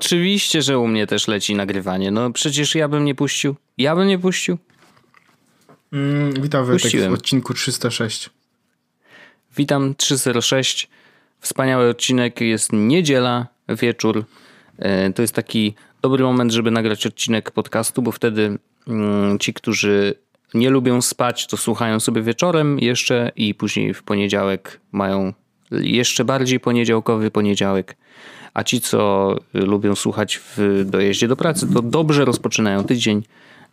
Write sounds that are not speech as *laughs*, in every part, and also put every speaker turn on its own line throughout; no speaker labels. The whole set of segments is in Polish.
Oczywiście, że u mnie też leci nagrywanie. No przecież ja bym nie puścił. Ja bym nie puścił.
Mm, witam w odcinku 306.
Witam 306. Wspaniały odcinek. Jest niedziela, wieczór. E, to jest taki dobry moment, żeby nagrać odcinek podcastu, bo wtedy mm, ci, którzy nie lubią spać, to słuchają sobie wieczorem jeszcze i później w poniedziałek mają jeszcze bardziej poniedziałkowy poniedziałek. A ci, co lubią słuchać w dojeździe do pracy, to dobrze rozpoczynają tydzień,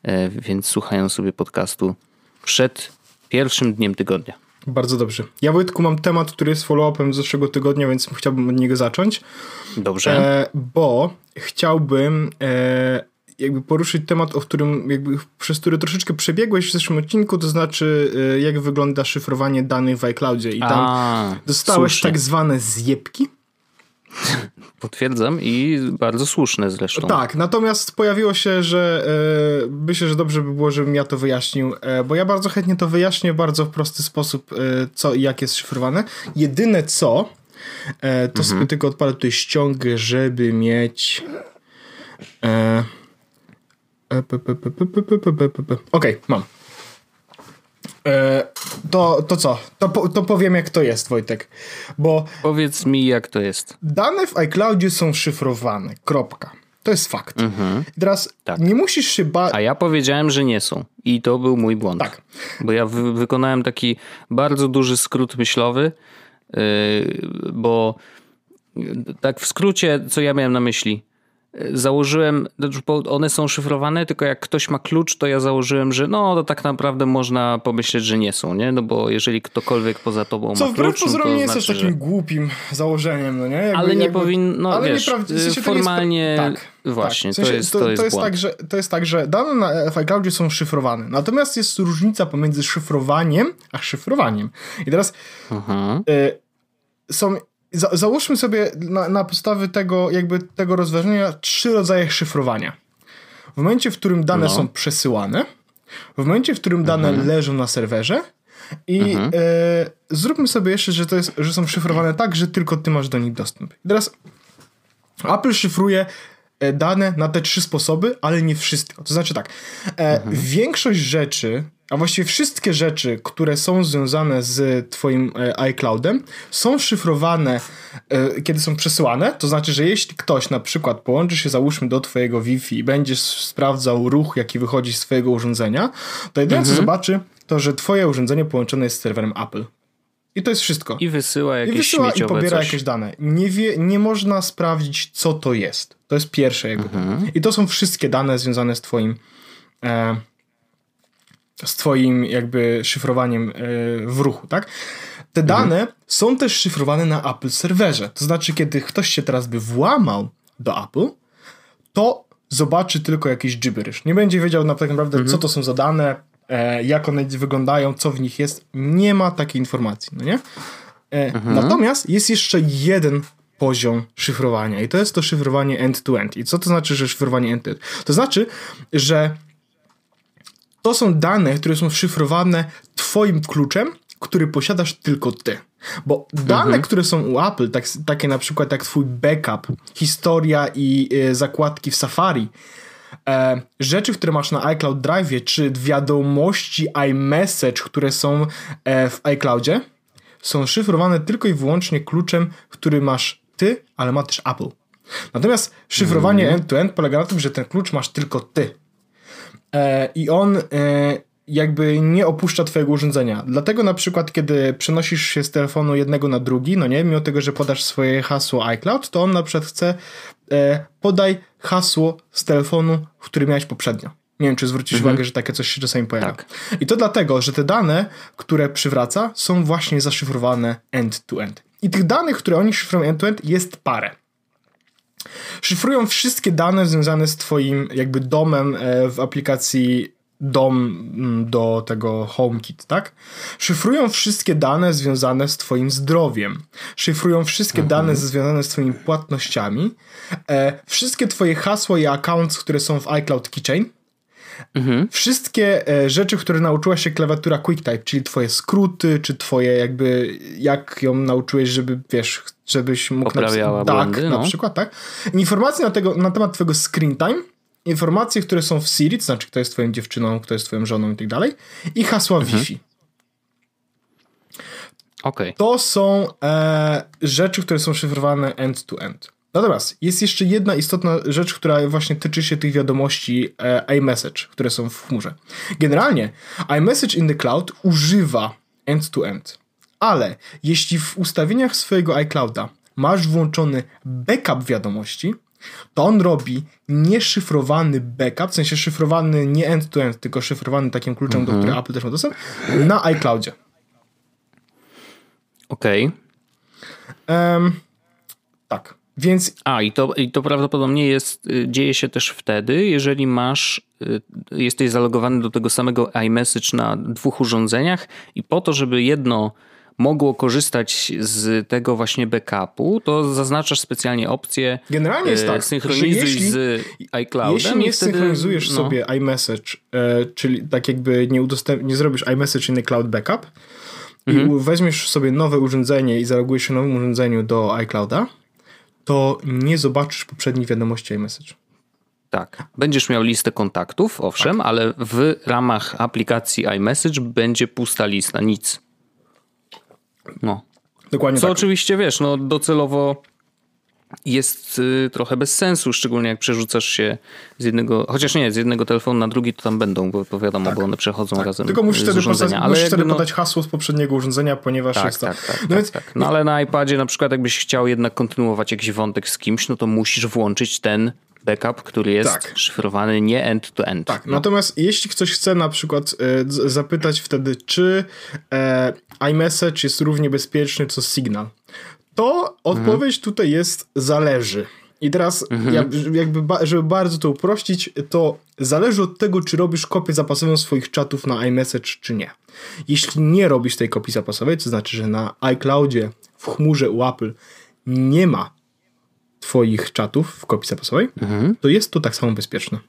e, więc słuchają sobie podcastu przed pierwszym dniem tygodnia.
Bardzo dobrze. Ja Wojtku mam temat, który jest follow-upem z zeszłego tygodnia, więc chciałbym od niego zacząć.
Dobrze.
E, bo chciałbym e, jakby poruszyć temat, o którym jakby, przez który troszeczkę przebiegłeś w zeszłym odcinku, to znaczy e, jak wygląda szyfrowanie danych w iCloudzie i tam A, dostałeś słusznie. tak zwane zjebki.
Potwierdzam i bardzo słuszne zresztą.
Tak, natomiast pojawiło się, że e, myślę, że dobrze by było, żebym ja to wyjaśnił, e, bo ja bardzo chętnie to wyjaśnię w bardzo prosty sposób, e, co i jak jest szyfrowane. Jedyne co, e, to mhm. sobie tylko odpalę tutaj ściągę, żeby mieć... E, Okej, okay, mam. E, to, to co? To, to powiem jak to jest, Wojtek. Bo
Powiedz mi jak to jest.
Dane w iCloudzie są szyfrowane. Kropka. To jest fakt. Mhm. teraz tak. nie musisz się bać.
A ja powiedziałem, że nie są. I to był mój błąd.
Tak.
Bo ja wy wykonałem taki bardzo duży skrót myślowy, yy, bo tak w skrócie, co ja miałem na myśli założyłem, znaczy, one są szyfrowane, tylko jak ktoś ma klucz, to ja założyłem, że no to tak naprawdę można pomyśleć, że nie są, nie? No bo jeżeli ktokolwiek poza tobą
Co,
ma klucz,
Co
wbrew
nie jest znaczy, takim że... głupim założeniem, no nie? Jakby,
ale nie jakby... powinno, ale wiesz, w sensie formalnie
jest... tak,
właśnie, tak. W sensie, to jest to, to, jest,
to jest tak, że To jest tak, że dane na iCloudzie są szyfrowane, natomiast jest różnica pomiędzy szyfrowaniem a szyfrowaniem. I teraz y, są za, załóżmy sobie na, na podstawie tego, jakby tego rozważenia trzy rodzaje szyfrowania. W momencie, w którym dane no. są przesyłane, w momencie, w którym dane mhm. leżą na serwerze i mhm. e, zróbmy sobie jeszcze, że, to jest, że są szyfrowane tak, że tylko ty masz do nich dostęp. I teraz Apple szyfruje e, dane na te trzy sposoby, ale nie wszystko. To znaczy tak, e, mhm. większość rzeczy, a właściwie wszystkie rzeczy, które są związane z Twoim e, iCloudem, są szyfrowane, e, kiedy są przesyłane. To znaczy, że jeśli ktoś na przykład połączy się, załóżmy, do Twojego Wi-Fi i będzie sprawdzał ruch, jaki wychodzi z Twojego urządzenia, to jedyne mhm. co zobaczy, to że Twoje urządzenie połączone jest z serwerem Apple. I to jest wszystko.
I wysyła jakieś I wysyła i
pobiera
coś.
jakieś dane. Nie, wie, nie można sprawdzić, co to jest. To jest pierwsze jakby. Mhm. I to są wszystkie dane związane z Twoim. E, z twoim jakby szyfrowaniem e, w ruchu, tak? Te mhm. dane mhm. są też szyfrowane na Apple serwerze. To znaczy, kiedy ktoś się teraz by włamał do Apple, to zobaczy tylko jakiś gibberish. Nie będzie wiedział na tak naprawdę, mhm. co to są za dane, e, jak one wyglądają, co w nich jest. Nie ma takiej informacji, no nie? E, mhm. Natomiast jest jeszcze jeden poziom szyfrowania i to jest to szyfrowanie end-to-end. -end. I co to znaczy, że szyfrowanie end-to-end? -end? To znaczy, że to są dane, które są szyfrowane twoim kluczem, który posiadasz tylko ty. Bo dane, mhm. które są u Apple, tak, takie na przykład jak twój backup, historia i e, zakładki w Safari, e, rzeczy, które masz na iCloud Drive, czy wiadomości iMessage, które są e, w iCloudzie, są szyfrowane tylko i wyłącznie kluczem, który masz ty, ale ma też Apple. Natomiast szyfrowanie mhm. end-to-end -end polega na tym, że ten klucz masz tylko ty. E, i on e, jakby nie opuszcza twojego urządzenia. Dlatego na przykład, kiedy przenosisz się z telefonu jednego na drugi, no nie, mimo tego, że podasz swoje hasło iCloud, to on na przykład chce e, podaj hasło z telefonu, w którym miałeś poprzednio. Nie wiem, czy zwrócisz mhm. uwagę, że takie coś się czasami pojawia. Tak. I to dlatego, że te dane, które przywraca, są właśnie zaszyfrowane end-to-end. I tych danych, które oni szyfrują end-to-end, jest parę. Szyfrują wszystkie dane związane z twoim jakby domem e, w aplikacji dom mm, do tego HomeKit, tak? Szyfrują wszystkie dane związane z twoim zdrowiem. Szyfrują wszystkie mhm. dane związane z twoimi płatnościami. E, wszystkie twoje hasła i accounts, które są w iCloud Keychain. Mhm. Wszystkie e, rzeczy, które nauczyła się klawiatura QuickType, czyli twoje skróty, czy twoje jakby, jak ją nauczyłeś, żeby, wiesz, żebyś mógł
Poprawiała błędy,
tak,
no.
na przykład, tak? Informacje na, tego, na temat twojego screen time, informacje, które są w Siri, to znaczy kto jest twoją dziewczyną, kto jest twoją żoną i tak dalej, i hasła
Mhm.
Wi-Fi.
Okej.
To są e, rzeczy, które są szyfrowane end-to-end. Natomiast jest jeszcze jedna istotna rzecz, która właśnie tyczy się tych wiadomości e, iMessage, które są w chmurze. Generalnie iMessage in the cloud używa end-to-end, ale jeśli w ustawieniach swojego iClouda masz włączony backup wiadomości, to on robi nieszyfrowany backup, w sensie szyfrowany nie end-to-end, tylko szyfrowany takim kluczem, do którego Apple też ma dostęp, na iCloudzie.
Okej.
Em, tak, więc
A, i to, i to prawdopodobnie jest, y, dzieje się też wtedy, jeżeli masz, y, jesteś zalogowany do tego samego iMessage na dwóch urządzeniach i po to, żeby jedno mogło korzystać z tego właśnie backupu, to zaznaczasz specjalnie opcję
Generalnie jest
e,
tak,
synchronizuj
jeśli-
z iCloudem
Jeśli nie
wtedy,
synchronizujesz
no,
sobie iMessage, e, czyli tak jakby nie, udostęp- nie zrobisz iMessage in the cloud backup
Mhm.
i weźmiesz sobie nowe urządzenie i zalogujesz się nowym urządzeniu do iClouda, to nie zobaczysz poprzednich wiadomości iMessage.
Tak. Będziesz miał listę kontaktów, owszem,
Tak.
ale w ramach aplikacji iMessage będzie pusta lista, nic. No.
Dokładnie
Co
tak.
oczywiście wiesz, no docelowo jest y, trochę bez sensu, szczególnie jak przerzucasz się z jednego, chociaż nie, z jednego telefonu na drugi to tam będą, bo to wiadomo, bo one przechodzą razem
Tak. Tylko musisz wtedy,
urządzenia.
podać,
ale
musisz wtedy
no,
podać hasło z poprzedniego urządzenia, ponieważ
tak,
jest to...
tak, tak,
no
tak,
więc
tak. No ale na iPadzie na przykład jakbyś chciał jednak kontynuować jakiś wątek z kimś, no to musisz włączyć ten backup, który jest
Tak.
szyfrowany nie end-to-end.
Tak,
No.
natomiast jeśli ktoś chce na przykład e, z- zapytać wtedy, czy e, iMessage jest równie bezpieczny co Signal, to odpowiedź tutaj jest zależy. I teraz, jak, jakby, ba, żeby bardzo to uprościć, to zależy od tego, czy robisz kopię zapasową swoich czatów na iMessage, czy nie. Jeśli nie robisz tej kopii zapasowej, to znaczy, że na iCloudzie, w chmurze u Apple nie ma twoich czatów w kopii zapasowej, to jest to tak samo bezpieczne.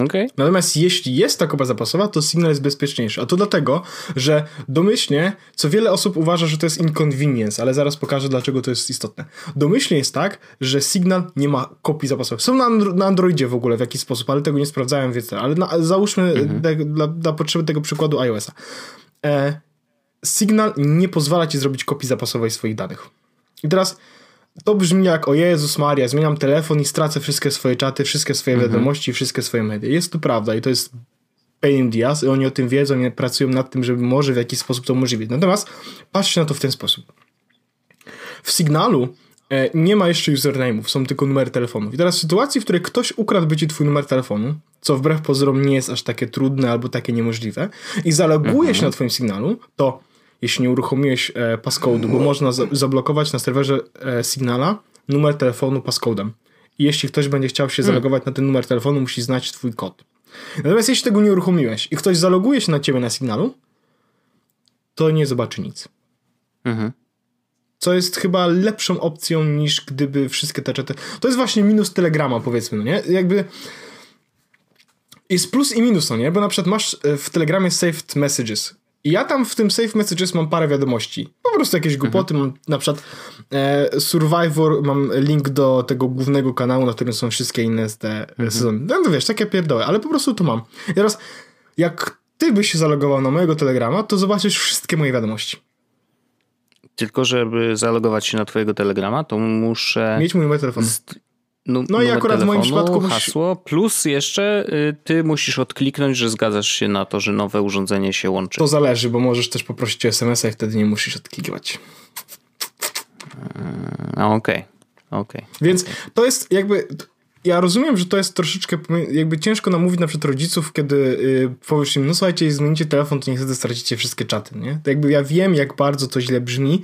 Okej.
Natomiast jeśli jest ta kopa zapasowa, to Signal jest bezpieczniejszy. A to dlatego, że domyślnie, co wiele osób uważa, że to jest inconvenience, ale zaraz pokażę, dlaczego to jest istotne. Domyślnie jest tak, że Signal nie ma kopii zapasowych. Są na, Andro- na Androidzie w ogóle w jakiś sposób, ale tego nie sprawdzałem, więc ale na, załóżmy te, dla, dla potrzeby tego przykładu iOS-a. E, Signal nie pozwala ci zrobić kopii zapasowej swoich danych. I teraz to brzmi jak o Jezus Maria, zmieniam telefon i stracę wszystkie swoje czaty, wszystkie swoje wiadomości, wszystkie swoje media. Jest to prawda i to jest pain in the ass i oni o tym wiedzą i pracują nad tym, żeby może w jakiś sposób to umożliwić. Natomiast patrzcie na to w ten sposób. W Signalu e, nie ma jeszcze username'ów, są tylko numery telefonów. I teraz w sytuacji, w której ktoś ukradłby ci twój numer telefonu, co wbrew pozorom nie jest aż takie trudne albo takie niemożliwe, i zaloguje się na twoim Signalu, to jeśli nie uruchomiłeś e, passcode'u, bo można za- zablokować na serwerze e, Signala numer telefonu passcode'em. I jeśli ktoś będzie chciał się zalogować na ten numer telefonu, musi znać twój kod. Natomiast jeśli tego nie uruchomiłeś i ktoś zaloguje się na ciebie na Signalu, to nie zobaczy nic.
Mhm.
Co jest chyba lepszą opcją niż gdyby wszystkie te czaty. To jest właśnie minus Telegrama, powiedzmy, no nie? Jakby. Jest plus i minus, no nie? Bo na przykład masz e, w Telegramie saved messages. I ja tam w tym save messages mam parę wiadomości. Po prostu jakieś głupoty. Mam na przykład e, Survivor, mam link do tego głównego kanału, na którym są wszystkie inne te mhm. sezony. No to wiesz, takie pierdoły, ale po prostu to mam. I teraz, jak ty byś się zalogował na mojego Telegrama, to zobaczysz wszystkie moje wiadomości.
Tylko żeby zalogować się na twojego Telegrama, to muszę...
Mieć mój numer telefonu.
st-
No i akurat w moim
telefonu,
przypadku
hasło, plus jeszcze y, ty musisz odkliknąć, że zgadzasz się na to, że nowe urządzenie się łączy.
To zależy, bo możesz też poprosić o SMS-a i wtedy nie musisz odklikiwać.
A, Okej, okej.
Więc to jest jakby. Ja rozumiem, że to jest troszeczkę jakby ciężko namówić na przykład rodziców, kiedy y, powiesz im, no słuchajcie, zmienicie telefon, to niestety stracicie wszystkie czaty, nie? To jakby ja wiem, jak bardzo to źle brzmi,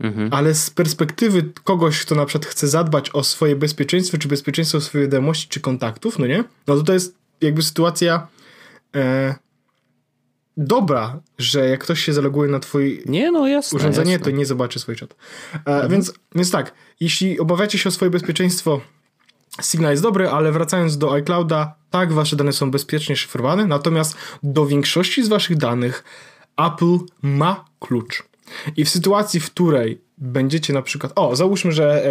Mhm.
ale z perspektywy kogoś, kto na przykład chce zadbać o swoje bezpieczeństwo, czy bezpieczeństwo swojej wiadomości, czy kontaktów, no nie? No to to jest jakby sytuacja e, dobra, że jak ktoś się zaloguje na twój
Nie, no jasne.
urządzenie,
jasne.
to nie zobaczy swoich czat. E, więc, więc tak, jeśli obawiacie się o swoje bezpieczeństwo Signal jest dobry, ale wracając do iClouda, tak, wasze dane są bezpiecznie szyfrowane, natomiast do większości z waszych danych Apple ma klucz. I w sytuacji, w której będziecie na przykład, o, załóżmy, że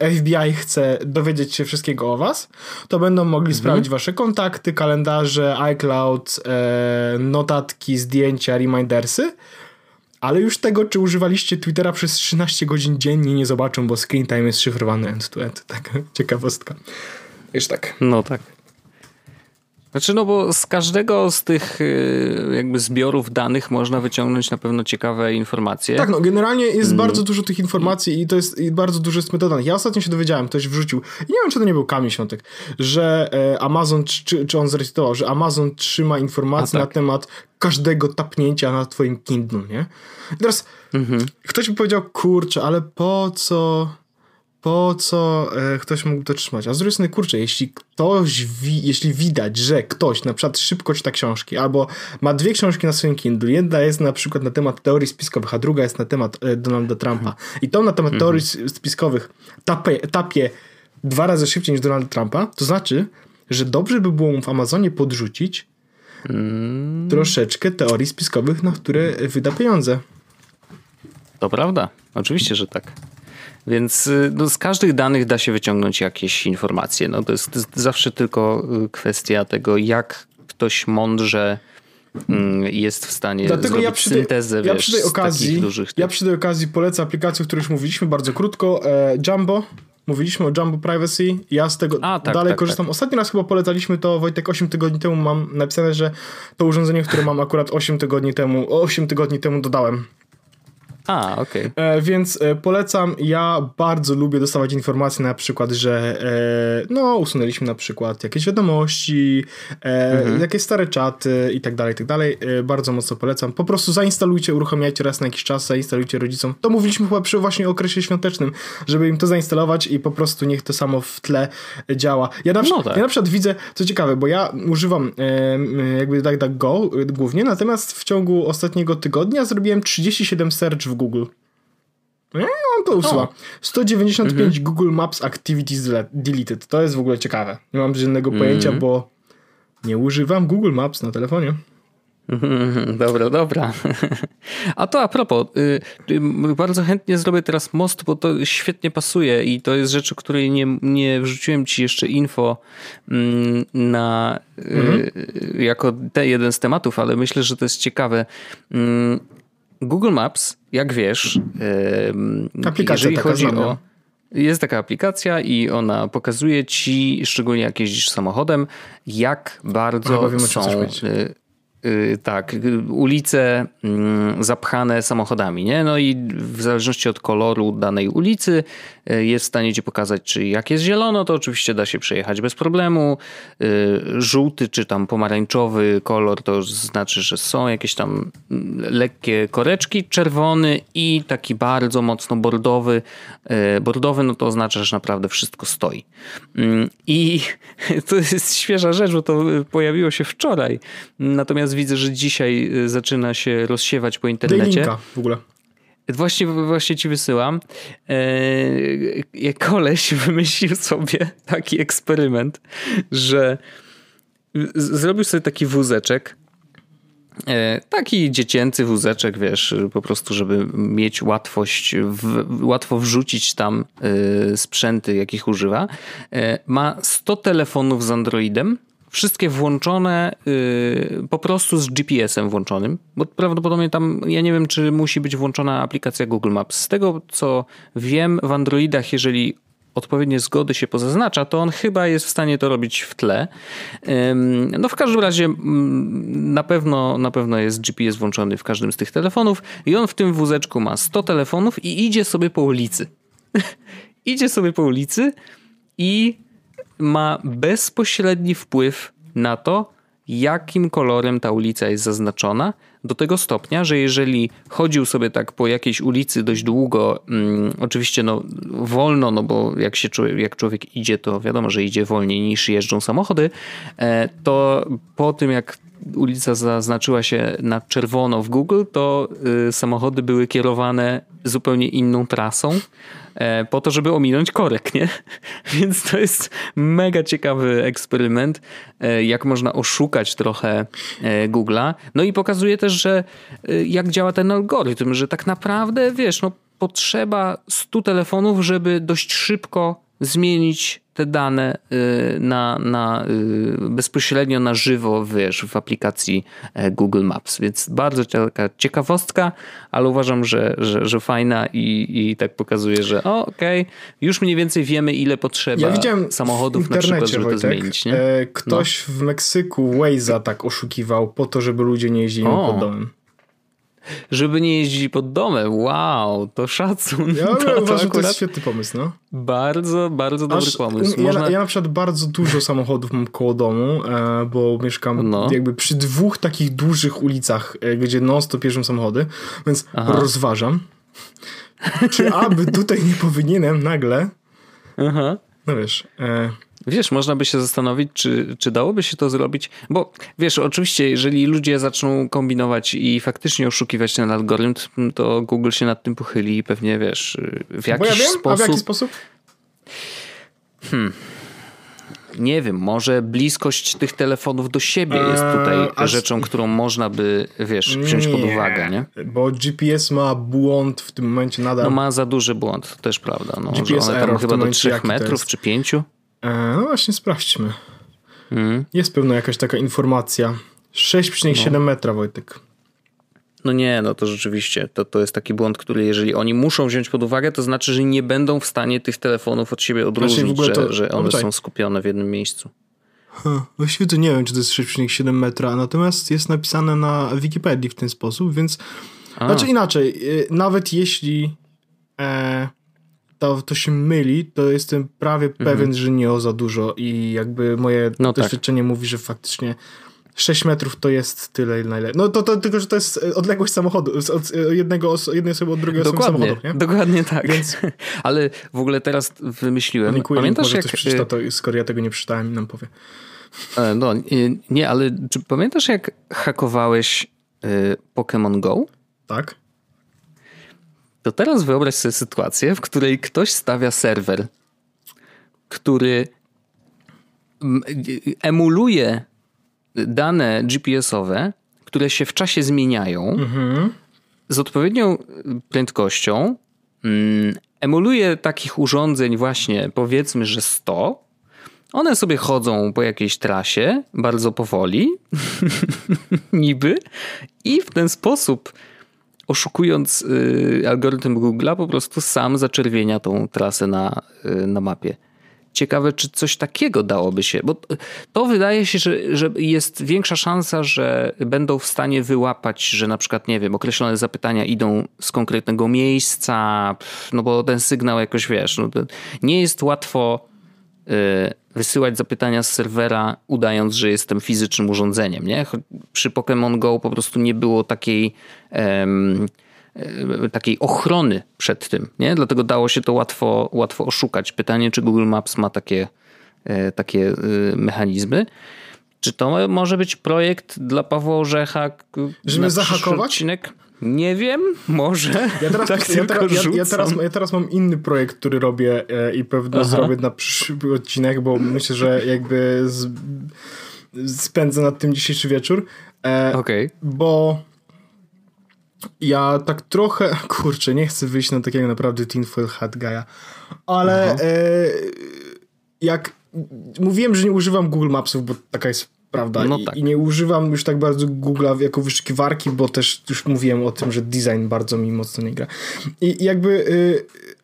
e, FBI chce dowiedzieć się wszystkiego o was, to będą mogli mhm. sprawdzić wasze kontakty, kalendarze, iCloud, e, notatki, zdjęcia, remindersy, ale już tego, czy używaliście Twittera przez 13 godzin dziennie nie zobaczą, bo screen time jest szyfrowany end-to-end. *laughs* Taka ciekawostka. Już tak.
No tak. Znaczy, no bo z każdego z tych y, jakby zbiorów danych można wyciągnąć na pewno ciekawe informacje.
Tak, no generalnie jest mm. bardzo dużo tych informacji i to jest i bardzo dużo jest metodanych. Ja ostatnio się dowiedziałem, ktoś wrzucił, i nie wiem, czy to nie był Kamil Świątek, że e, Amazon, czy, czy on zrecytował, że Amazon trzyma informacje tak. na temat każdego tapnięcia na twoim Kindle, nie? I teraz mhm. ktoś by powiedział, kurczę, ale po co po co e, ktoś mógł to trzymać. A z drugiej strony, kurczę, jeśli ktoś, wi jeśli widać, że ktoś na przykład szybko czyta książki, albo ma dwie książki na swoim Kindle, jedna jest na przykład na temat teorii spiskowych, a druga jest na temat e, Donalda Trumpa i to na temat mhm. teorii spiskowych tapie, tapie dwa razy szybciej niż Donalda Trumpa, to znaczy, że dobrze by było mu w Amazonie podrzucić mm. troszeczkę teorii spiskowych, na które wyda pieniądze.
To prawda, oczywiście, że tak. Więc y, no, z każdych danych da się wyciągnąć jakieś informacje. No, to, jest, to jest zawsze tylko y, kwestia tego, jak ktoś mądrze mm, jest w stanie Dlatego zrobić ja przy tej, syntezę ja wiesz, przy tej okazji, dużych...
Ja przy tej okazji polecę aplikację, o której już mówiliśmy bardzo krótko, e, Jumbo. Mówiliśmy o Jumbo Privacy. Ja z tego A, tak, dalej tak, korzystam. Tak. Ostatni raz chyba polecaliśmy to, Wojtek, 8 tygodni temu mam napisane, że to urządzenie, które mam akurat 8 tygodni temu, 8 tygodni temu dodałem.
A, okej.
Okay. E, więc e, polecam. Ja bardzo lubię dostawać informacje na przykład, że e, no usunęliśmy na przykład jakieś wiadomości, mhm. jakieś stare czaty i tak dalej, i tak dalej. Bardzo mocno polecam. Po prostu zainstalujcie, uruchamiajcie raz na jakiś czas, zainstalujcie rodzicom. To mówiliśmy chyba przy właśnie okresie świątecznym, żeby im to zainstalować i po prostu niech to samo w tle działa. Ja na, no tak. ja na przykład widzę, co ciekawe, bo ja używam jakby DuckDuckGo głównie, natomiast w ciągu ostatniego tygodnia zrobiłem 37 search w Google. No on to usuwa. 195 mhm. Google Maps Activities Deleted. To jest w ogóle ciekawe. Nie mam żadnego mhm. pojęcia, bo nie używam Google Maps na telefonie. *laughs*
Dobra, dobra. *laughs* A to a propos, y, y, bardzo chętnie zrobię teraz most, bo to świetnie pasuje i to jest rzecz, o której nie, nie wrzuciłem ci jeszcze info mm, na, y, mhm. jako te jeden z tematów, ale myślę, że to jest ciekawe. Google Maps, jak wiesz,
Aplikacja jeżeli chodzi o.
Jest taka aplikacja i ona pokazuje ci, szczególnie jak jeździsz samochodem, jak bardzo Ach, są Y, tak, ulice mm, zapchane samochodami, nie? No i w zależności od koloru danej ulicy y, jest w stanie ci pokazać, czy jak jest zielono, to oczywiście da się przejechać bez problemu. Y, żółty czy tam pomarańczowy kolor to znaczy, że są jakieś tam mm, lekkie koreczki, czerwony i taki bardzo mocno bordowy. Bordowy no to oznacza, że naprawdę wszystko stoi. Mm, I *laughs* to jest świeża rzecz, bo to pojawiło się wczoraj. Natomiast widzę, że dzisiaj y, zaczyna się rozsiewać po internecie.
Daj w ogóle.
Właśnie, właśnie ci wysyłam. Eee, koleś *laughs* wymyślił sobie taki eksperyment, że zrobił sobie taki wózeczek, e, Taki dziecięcy wózeczek, wiesz, po prostu, żeby mieć łatwość, w, łatwo wrzucić tam y, sprzęty, jakich używa. E, ma 100 telefonów z Androidem wszystkie włączone yy, po prostu z GPS-em włączonym, bo prawdopodobnie tam, ja nie wiem, czy musi być włączona aplikacja Google Maps. Z tego, co wiem, w Androidach, jeżeli odpowiednie zgody się pozaznacza, to on chyba jest w stanie to robić w tle. No w każdym razie mm, na pewno, na pewno jest GPS włączony w każdym z tych telefonów i on w tym wózeczku ma 100 telefonów i idzie sobie po ulicy. *laughs* idzie sobie po ulicy i ma bezpośredni wpływ na to, jakim kolorem ta ulica jest zaznaczona, do tego stopnia, że jeżeli chodził sobie tak po jakiejś ulicy dość długo, mm, oczywiście no wolno, no bo jak, się człowiek, jak człowiek idzie, to wiadomo, że idzie wolniej niż jeżdżą samochody, e, to po tym jak ulica zaznaczyła się na czerwono w Google, to y, samochody były kierowane zupełnie inną trasą po to, żeby ominąć korek, nie? *laughs* Więc to jest mega ciekawy eksperyment, e, jak można oszukać trochę e, Google'a. No i pokazuje też, że jak działa ten algorytm, że tak naprawdę, wiesz, no potrzeba 100 telefonów, żeby dość szybko zmienić te dane y, na, na, y, bezpośrednio na żywo, wiesz, w aplikacji e, Google Maps. Więc bardzo taka ciekawostka, ale uważam, że, że, że fajna i, i tak pokazuje, że okej, okay, już mniej więcej wiemy, ile potrzeba ja samochodów na przykład, żeby Wojtek, to zmienić. Nie? E,
ktoś no. w Meksyku Waze'a tak oszukiwał po to, żeby ludzie nie jeździli o. pod domem
żeby nie jeździć pod domem. Wow, to szacun.
Ja to, *laughs* to uważam, że to jest świetny pomysł, no.
Bardzo, bardzo dobry Aż, pomysł.
Można... Ja, ja, na przykład bardzo dużo samochodów mam koło domu, e, bo mieszkam no. jakby przy dwóch takich dużych ulicach, e, gdzie non-stop jeżdżą samochody, więc Aha. rozważam, czy aby tutaj nie powinienem nagle Aha. no wiesz... E,
Wiesz, można by się zastanowić, czy, czy dałoby się to zrobić, bo wiesz, oczywiście, jeżeli ludzie zaczną kombinować i faktycznie oszukiwać ten algorytm, to Google się nad tym pochyli i pewnie wiesz, w jakiś bo ja wiem, sposób. A
w jaki sposób?
Hmm. Nie wiem, może bliskość tych telefonów do siebie jest eee, tutaj eee, rzeczą, którą można by, wiesz, wziąć nie, pod uwagę, nie?
Bo GPS ma błąd w tym momencie nadal.
No ma za duży błąd, to też prawda. No, GPS one tam chyba do 3 metrów czy 5.
E, no właśnie, sprawdźmy. Mm. Jest pewno jakaś taka informacja. 6,7 no. metra, Wojtek.
No nie, no to rzeczywiście, to, to jest taki błąd, który jeżeli oni muszą wziąć pod uwagę, to znaczy, że nie będą w stanie tych telefonów od siebie odróżnić, że, to, że one są skupione w jednym miejscu.
Huh, właściwie to nie wiem, czy to jest 6,7 metra, natomiast jest napisane na Wikipedii w ten sposób, więc A. znaczy inaczej, y, nawet jeśli e, to, to się myli, to jestem prawie mhm. pewien, że nie o za dużo i jakby moje no tak. doświadczenie tak. mówi, że faktycznie 6 metrów to jest tyle, ile najlepiej. No to, to tylko, że to jest e, odległość samochodu, od e, jednego, jednej osoby od drugiej dokładnie, osoby samochodu, nie?
Dokładnie tak. Więc... *laughs* Ale w ogóle teraz wymyśliłem.
Dziękuję, pamiętasz jak... ktoś przeczyta to, skoro ja tego nie przeczytałem i nam powie.
E, no, nie, ale czy pamiętasz jak hakowałeś Pokémon Go?
Tak.
To teraz wyobraź sobie sytuację, w której ktoś stawia serwer, który emuluje dane GPS-owe, które się w czasie zmieniają mhm. z odpowiednią prędkością. Mm, emuluje takich urządzeń właśnie powiedzmy, że 100. One sobie chodzą po jakiejś trasie bardzo powoli, *laughs* niby, i w ten sposób oszukując y, algorytm Google'a, po prostu sam zaczerwienia tą trasę na, y, na mapie. Ciekawe, czy coś takiego dałoby się, bo to wydaje się, że, że jest większa szansa, że będą w stanie wyłapać, że na przykład, nie wiem, określone zapytania idą z konkretnego miejsca, no bo ten sygnał jakoś, wiesz, no nie jest łatwo y, wysyłać zapytania z serwera, udając, że jestem fizycznym urządzeniem. Nie? Przy Pokémon Go po prostu nie było takiej, um, takiej ochrony przed tym. Nie? Dlatego dało się to łatwo, łatwo oszukać. Pytanie, czy Google Maps ma takie, e, takie mechanizmy. Czy to może być projekt dla Pawła Orzecha?
Żeby zahakować?
Odcinek? Nie wiem, może. Ja teraz, tak ja, teraz, ja,
ja, teraz, ja teraz mam inny projekt, który robię e, i pewno Aha. zrobię na przyszły odcinek, bo myślę, że jakby z, spędzę nad tym dzisiejszy wieczór.
E, Okej. Okay.
Bo ja tak trochę, *laughs* kurczę, nie chcę wyjść na takiego naprawdę tinfoil hat guy'a, ale e, jak mówiłem, że nie używam Google Mapsów, bo taka jest prawda? No tak. I, I, nie używam już tak bardzo Google'a jako wyszukiwarki, bo też już mówiłem o tym, że design bardzo mi mocno nie gra. I, i jakby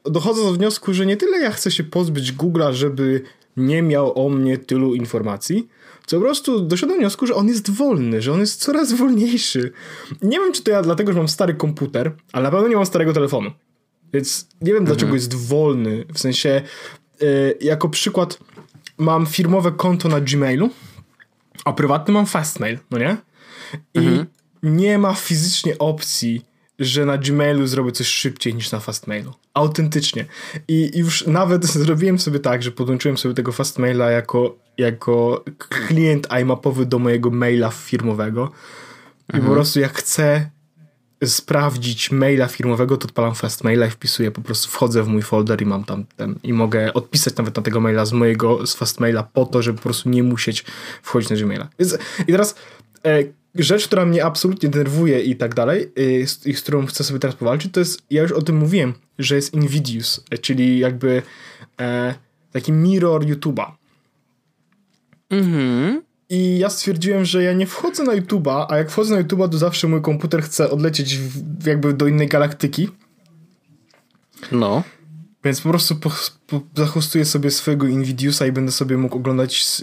y, dochodzę do wniosku, że nie tyle ja chcę się pozbyć Google'a, żeby nie miał o mnie tylu informacji, co po prostu doszedłem do wniosku, że on jest wolny, że on jest coraz wolniejszy. Nie wiem, czy to ja dlatego, że mam stary komputer, ale na pewno nie mam starego telefonu. Więc nie wiem, mhm. dlaczego jest wolny. W sensie, y, jako przykład, mam firmowe konto na Gmailu, a prywatny mam Fastmail, no nie? I mhm. nie ma fizycznie opcji, że na Gmailu zrobię coś szybciej niż na Fastmailu. Autentycznie. I już nawet *laughs* zrobiłem sobie tak, że podłączyłem sobie tego Fastmaila jako, jako klient iMapowy do mojego maila firmowego. I mhm. po prostu jak chcę sprawdzić maila firmowego, to odpalam Fastmaila i wpisuję, po prostu wchodzę w mój folder i mam tam ten i mogę odpisać nawet na tego maila z mojego, z Fastmaila po to, żeby po prostu nie musieć wchodzić na Gmaila. I teraz e, rzecz, która mnie absolutnie denerwuje i tak dalej, i z, i z którą chcę sobie teraz powalczyć, to jest, ja już o tym mówiłem, że jest Invidious, e, czyli jakby e, taki mirror YouTube'a.
Mhm.
I ja stwierdziłem, że ja nie wchodzę na YouTube'a, a jak wchodzę na YouTube'a, to zawsze mój komputer chce odlecieć w, jakby do innej galaktyki.
No.
Więc po prostu po, po, zahostuję sobie swojego Invidiusa i będę sobie mógł oglądać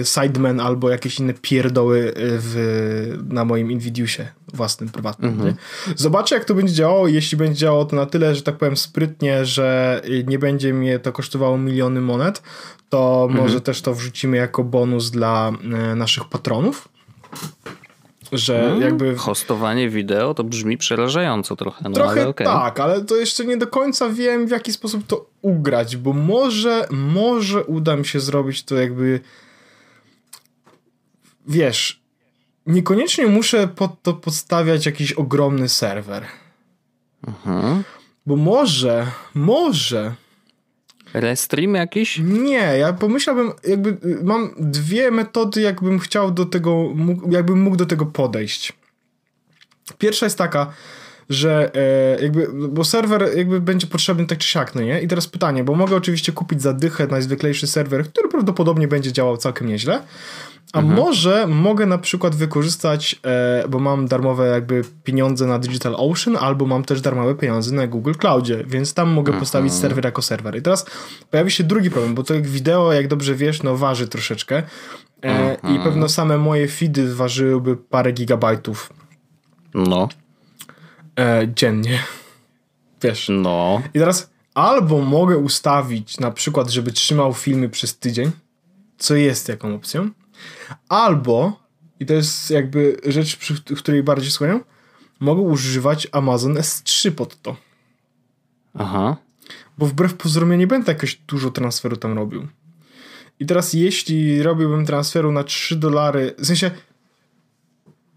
e, Sidemen albo jakieś inne pierdoły e, w, na moim Invidiusie własnym, prywatnym. Mhm. Zobaczę, jak to będzie działało. Jeśli będzie działało to na tyle, że tak powiem sprytnie, że nie będzie mnie to kosztowało miliony monet, to mhm. może też to wrzucimy jako bonus dla e, naszych patronów że hmm, jakby...
Hostowanie wideo to brzmi przerażająco trochę. No,
trochę
ale okay.
tak, ale to jeszcze nie do końca wiem w jaki sposób to ugrać, bo może, może uda mi się zrobić to jakby wiesz, niekoniecznie muszę pod to podstawiać jakiś ogromny serwer.
Mhm.
Bo może, może
Restream jakiś?
Nie, ja pomyślałbym, jakby mam dwie metody, jakbym chciał do tego, jakbym mógł do tego podejść. Pierwsza jest taka, że e, jakby, bo serwer jakby będzie potrzebny tak czy siak, no nie? I teraz pytanie, bo mogę oczywiście kupić za dychę najzwyklejszy serwer, który prawdopodobnie będzie działał całkiem nieźle, a mhm. może mogę na przykład wykorzystać, e, bo mam darmowe jakby pieniądze na Digital Ocean, albo mam też darmowe pieniądze na Google Cloudzie, więc tam mogę mhm. postawić serwer jako serwer. I teraz pojawi się drugi problem, bo to jak wideo, jak dobrze wiesz, no waży troszeczkę e, mhm. i pewno same moje feedy ważyłyby parę gigabajtów.
No.
E, dziennie. Wiesz.
No.
I teraz albo mogę ustawić na przykład, żeby trzymał filmy przez tydzień, co jest jaką opcją, Albo, i to jest jakby rzecz, przy której bardziej skłaniam, mogę używać Amazon S3 pod to.
Aha.
Bo wbrew pozorom ja nie będę jakoś dużo transferu tam robił. I teraz jeśli robiłbym transferu na 3 dolary, w sensie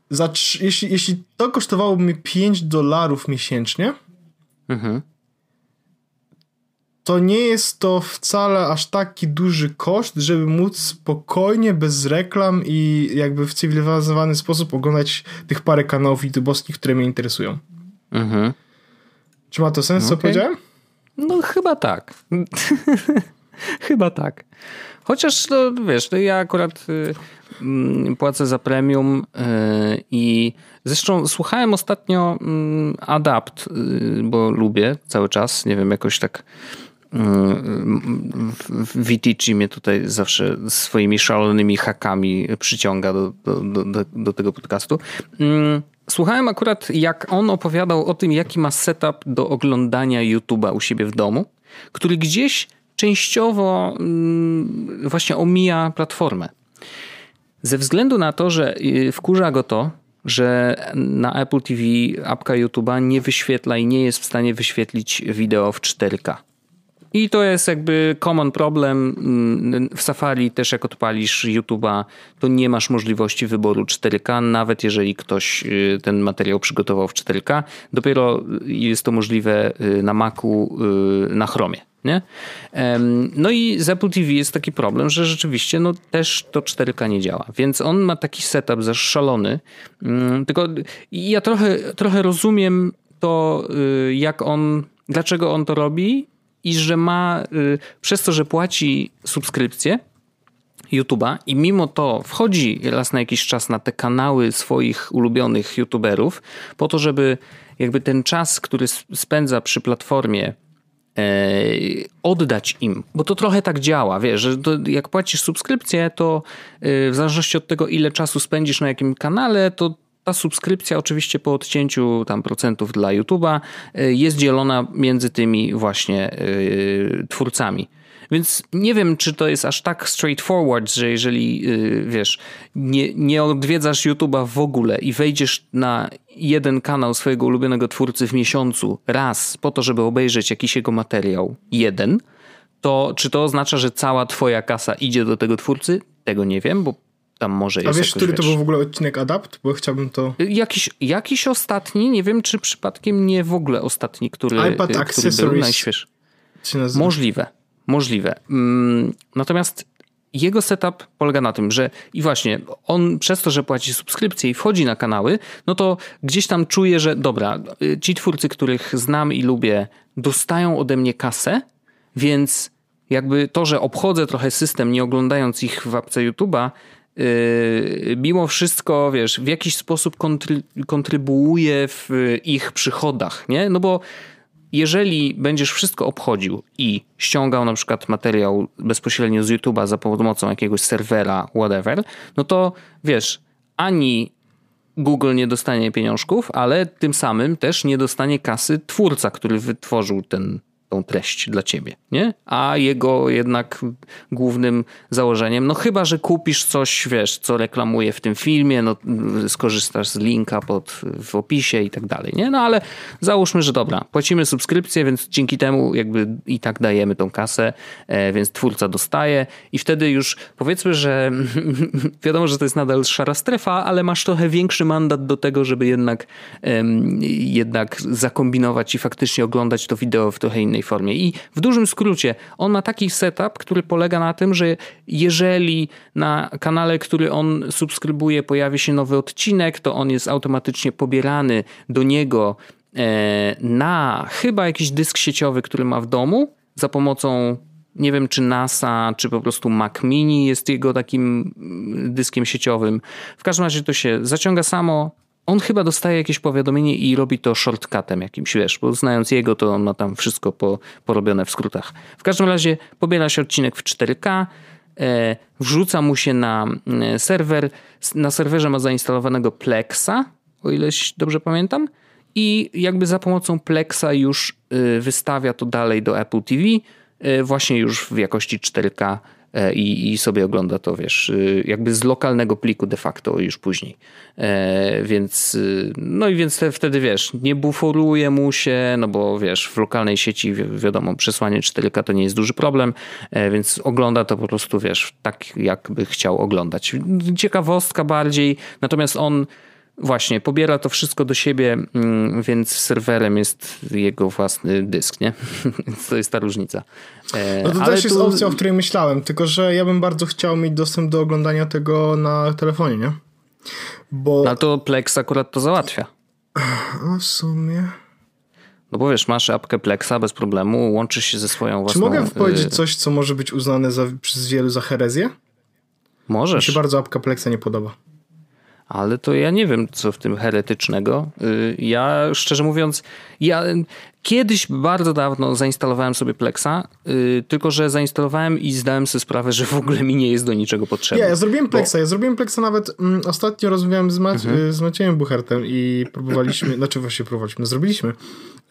za, jeśli, jeśli to kosztowałoby mi 5 dolarów miesięcznie,
mhm
to nie jest to wcale aż taki duży koszt, żeby móc spokojnie, bez reklam i jakby w cywilizowany sposób oglądać tych parę kanałów YouTube'owskich, które mnie interesują.
Mhm.
Czy ma to sens, okay. co powiedziałem?
No chyba tak. *laughs* chyba tak. Chociaż, no, wiesz, to ja akurat y, y, płacę za premium y, i zresztą słuchałem ostatnio mm, Adapt, y, bo lubię cały czas, nie wiem, jakoś tak Vitici mnie tutaj zawsze swoimi szalonymi hakami przyciąga do, do, do, do, tego podcastu. Mm, słuchałem akurat, jak on opowiadał o tym, jaki ma setup do oglądania YouTube'a u siebie w domu, który gdzieś częściowo mm, właśnie omija platformę. Ze względu na to, że y, wkurza go to, że na Apple TV apka YouTube'a nie wyświetla i nie jest w stanie wyświetlić wideo w 4K. I to jest jakby common problem. Mm, w Safari też jak odpalisz YouTube'a, to nie masz możliwości wyboru 4K, nawet jeżeli ktoś y, ten materiał przygotował w 4K. Dopiero jest to możliwe y, na Macu, y, na Chromie. Nie? No i z Apple TV jest taki problem, że rzeczywiście no, też to 4K nie działa. Więc on ma taki setup zaszalony. Mm, tylko ja trochę, trochę rozumiem to, jak on, dlaczego on to robi i że ma y, przez to, że płaci subskrypcję YouTube'a i mimo to wchodzi raz na jakiś czas na te kanały swoich ulubionych YouTuberów po to, żeby jakby ten czas, który spędza przy platformie e, oddać im, bo to trochę tak działa, wiesz, że jak płacisz subskrypcję, to y, w zależności od tego, ile czasu spędzisz na jakim kanale, to ta subskrypcja oczywiście po odcięciu tam procentów dla YouTube'a y, jest dzielona między tymi właśnie yy, twórcami. Więc nie wiem, czy to jest aż tak straightforward, że jeżeli yy, wiesz, nie, nie odwiedzasz YouTube'a w ogóle i wejdziesz na jeden kanał swojego ulubionego twórcy w miesiącu raz po to, żeby obejrzeć jakiś jego materiał, jeden, to czy to oznacza, że cała twoja kasa idzie do tego twórcy? Tego nie wiem, bo tam może jest
A wiesz,
jakoś,
który to
wiesz,
był w ogóle odcinek Adapt? Bo chciałbym to...
Jakiś, jakiś ostatni, nie wiem czy przypadkiem nie w ogóle ostatni, który,
iPad
który był
Accessories.
najświeższy.
nazywa.
Możliwe, możliwe. Mm, Natomiast jego setup polega na tym, że i właśnie on przez to, że płaci subskrypcję i wchodzi na kanały, no to gdzieś tam czuje, że dobra, ci twórcy, których znam i lubię, dostają ode mnie kasę, więc jakby to, że obchodzę trochę system, nie oglądając ich w apce YouTube'a, mimo wszystko, wiesz, w jakiś sposób kontry, kontrybuuje w ich przychodach, nie? No bo jeżeli będziesz wszystko obchodził i ściągał na przykład materiał bezpośrednio z YouTube'a za pomocą jakiegoś serwera, whatever, no to wiesz, ani Google nie dostanie pieniążków, ale tym samym też nie dostanie kasy twórca, który wytworzył ten, tą treść dla ciebie, nie? A jego jednak głównym założeniem, no chyba, że kupisz coś, wiesz, co reklamuje w tym filmie, no skorzystasz z linka pod, w opisie i tak dalej, nie? No ale załóżmy, że dobra, płacimy subskrypcję, więc dzięki temu jakby i tak dajemy tą kasę, e, więc twórca dostaje i wtedy już powiedzmy, że *laughs* wiadomo, że to jest nadal szara strefa, ale masz trochę większy mandat do tego, żeby jednak, jednak zakombinować i faktycznie oglądać to wideo w trochę innej formie. I w dużym skrócie, on ma taki setup, który polega na tym, że jeżeli na kanale, który on subskrybuje, pojawi się nowy odcinek, to on jest automatycznie pobierany do niego e, na chyba jakiś dysk sieciowy, który ma w domu za pomocą nie wiem czy NASA, czy po prostu Mac Mini jest jego takim mm, dyskiem sieciowym. W każdym razie to się zaciąga samo. On chyba dostaje jakieś powiadomienie i robi to shortcutem jakimś, wiesz, bo znając jego, to on ma tam wszystko po, porobione w skrótach. W każdym razie pobiera się odcinek w 4K, e, wrzuca mu się na e, serwer. Na serwerze ma zainstalowanego Plexa, o ileś dobrze pamiętam. I jakby za pomocą Plexa już e, wystawia to dalej do Apple TV, e, właśnie już w jakości 4K e, i, i sobie ogląda to, wiesz, e, jakby z lokalnego pliku de facto już później. E, Więc, e, no i więc te, wtedy, wiesz, nie buforuje mu się, no bo wiesz, w lokalnej sieci wi- wiadomo, przesłanie 4K to nie jest duży problem, e, więc ogląda to po prostu, wiesz, tak jakby chciał oglądać. Ciekawostka bardziej, natomiast on Właśnie, pobiera to wszystko do siebie, mm, więc serwerem jest jego własny dysk, nie? *laughs* To jest ta różnica. E,
No to
ale
też jest
tu-
opcja, o której myślałem, tylko że ja bym bardzo chciał mieć dostęp do oglądania tego na telefonie, nie? Bo
No to Plex akurat to załatwia.
a w sumie...
No bo wiesz, masz apkę Plexa bez problemu, łączysz się ze swoją
Czy
własną...
mogę powiedzieć
y,
coś, co może być uznane za, przez wielu za herezję? Mi
Możesz,
się bardzo apka Plexa nie podoba.
Ale to ja nie wiem, co w tym heretycznego. Y, Ja, szczerze mówiąc, ja kiedyś bardzo dawno zainstalowałem sobie Plexa, y, tylko że zainstalowałem i zdałem sobie sprawę, że w ogóle mi nie jest do niczego potrzebny.
Nie, ja zrobiłem Plexa. Ja zrobiłem Plexa nawet. Mm, ostatnio rozmawiałem z, Mac-
Mhm.
z Maciejem Buchertem i próbowaliśmy, znaczy właśnie próbowaliśmy, zrobiliśmy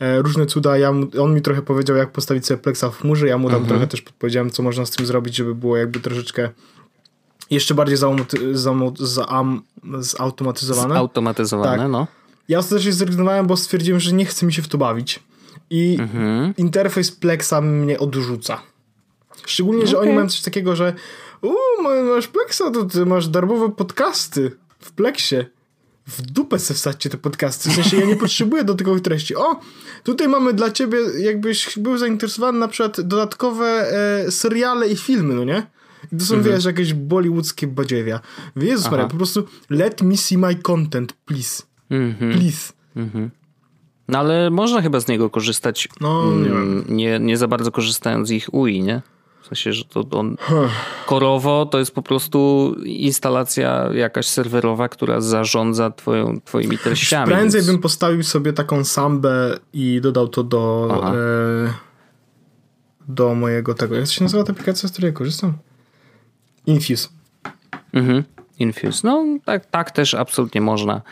e, różne cuda. Ja mu, on mi trochę powiedział, jak postawić sobie Plexa w chmurze. Ja mu tam
Mhm.
trochę też podpowiedziałem, co można z tym zrobić, żeby było jakby troszeczkę jeszcze bardziej zautomatyzowane.
Automatyzowane,
Tak.
no.
Ja ostatecznie zrezygnowałem, bo stwierdziłem, że nie chce mi się w to bawić. I
Mhm.
interfejs Plexa mnie odrzuca. Szczególnie, że oni
Okej.
mają coś takiego, że uuu, ma- masz Plexa, to ty masz darmowe podcasty w Plexie. W dupę se wsadźcie te podcasty. W sensie ja nie *laughs* potrzebuję dodatkowych treści. O, tutaj mamy dla ciebie, jakbyś był zainteresowany na przykład dodatkowe e, seriale i filmy, no nie? I to są,
Mhm.
wiesz, jakieś bollywoodzkie badziewia. Jezus Maria, po prostu let me see my content, please.
Mhm.
Please.
No ale można chyba z niego korzystać,
No, nie
mm, nie, nie za bardzo korzystając z ich UI, nie? W sensie, że to on korowo to jest po prostu instalacja jakaś serwerowa, która zarządza twoją, twoimi treściami.
Prędzej
więc-
bym postawił sobie taką sambę i dodał to do
Aha.
e, do mojego tego. Jak się nazywa ta aplikacja, z której korzystam? Infuse.
Mhm. Infuse. No tak, tak też absolutnie można.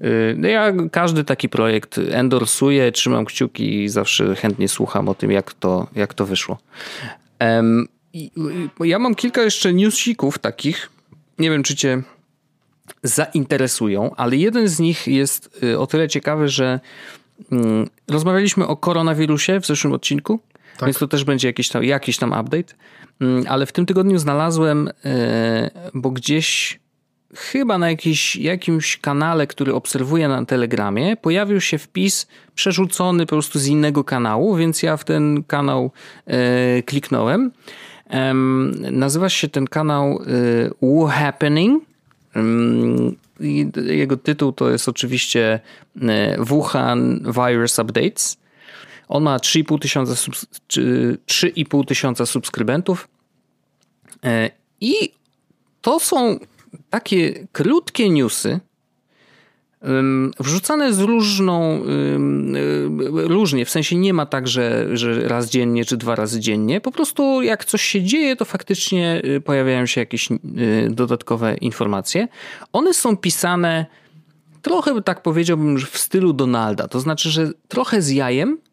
Yy, no Ja każdy taki projekt endorsuję, trzymam kciuki i zawsze chętnie słucham o tym, jak to, jak to wyszło. I- i- Ja mam kilka jeszcze newsików takich. Nie wiem, czy cię zainteresują, ale jeden z nich jest y, o tyle ciekawy, że mm, rozmawialiśmy o koronawirusie w zeszłym odcinku,
Tak.
więc to też będzie jakiś tam, jakiś tam update. Mm, Ale w tym tygodniu znalazłem, e, bo gdzieś chyba na jakiś, jakimś kanale, który obserwuję na Telegramie, pojawił się wpis przerzucony po prostu z innego kanału, więc ja w ten kanał e, kliknąłem. Nazywa się ten kanał e, Wu Happening. Jego tytuł to jest oczywiście Wuhan Virus Updates. On ma 3,5 tysiąca, 3,5 tysiąca subskrybentów i to są takie krótkie newsy, wrzucane z różną, różnie, w sensie nie ma tak, że, że raz dziennie czy dwa razy dziennie. Po prostu jak coś się dzieje, to faktycznie y, pojawiają się jakieś dodatkowe informacje. One są pisane trochę, tak powiedziałbym, w stylu Donalda. To znaczy, że trochę z jajem, E,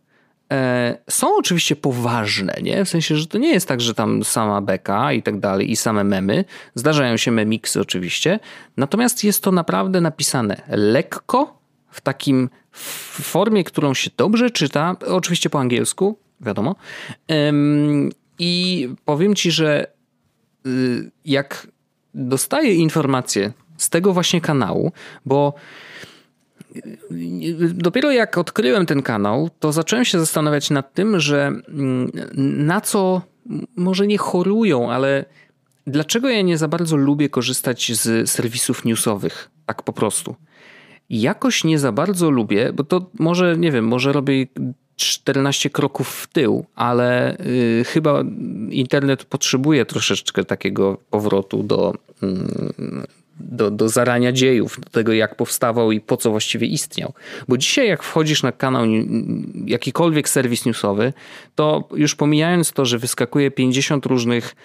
są oczywiście poważne, nie? W sensie, że to nie jest tak, że tam sama beka i tak dalej, i same memy. Zdarzają się memiksy oczywiście. Natomiast jest to naprawdę napisane lekko, w takim formie, którą się dobrze czyta, oczywiście po angielsku, wiadomo. I powiem ci, że y, jak dostaję informacje z tego właśnie kanału, bo dopiero jak odkryłem ten kanał, to zacząłem się zastanawiać nad tym, że mm, na co może nie chorują, ale dlaczego ja nie za bardzo lubię korzystać z serwisów newsowych, tak po prostu. Jakoś nie za bardzo lubię, bo to może, nie wiem, może robię 14 kroków w tył, ale y, chyba internet potrzebuje troszeczkę takiego powrotu do, y, do, do zarania dziejów, do tego jak powstawał i po co właściwie istniał. Bo dzisiaj jak wchodzisz na kanał, jakikolwiek serwis newsowy, to już pomijając to, że wyskakuje 50 różnych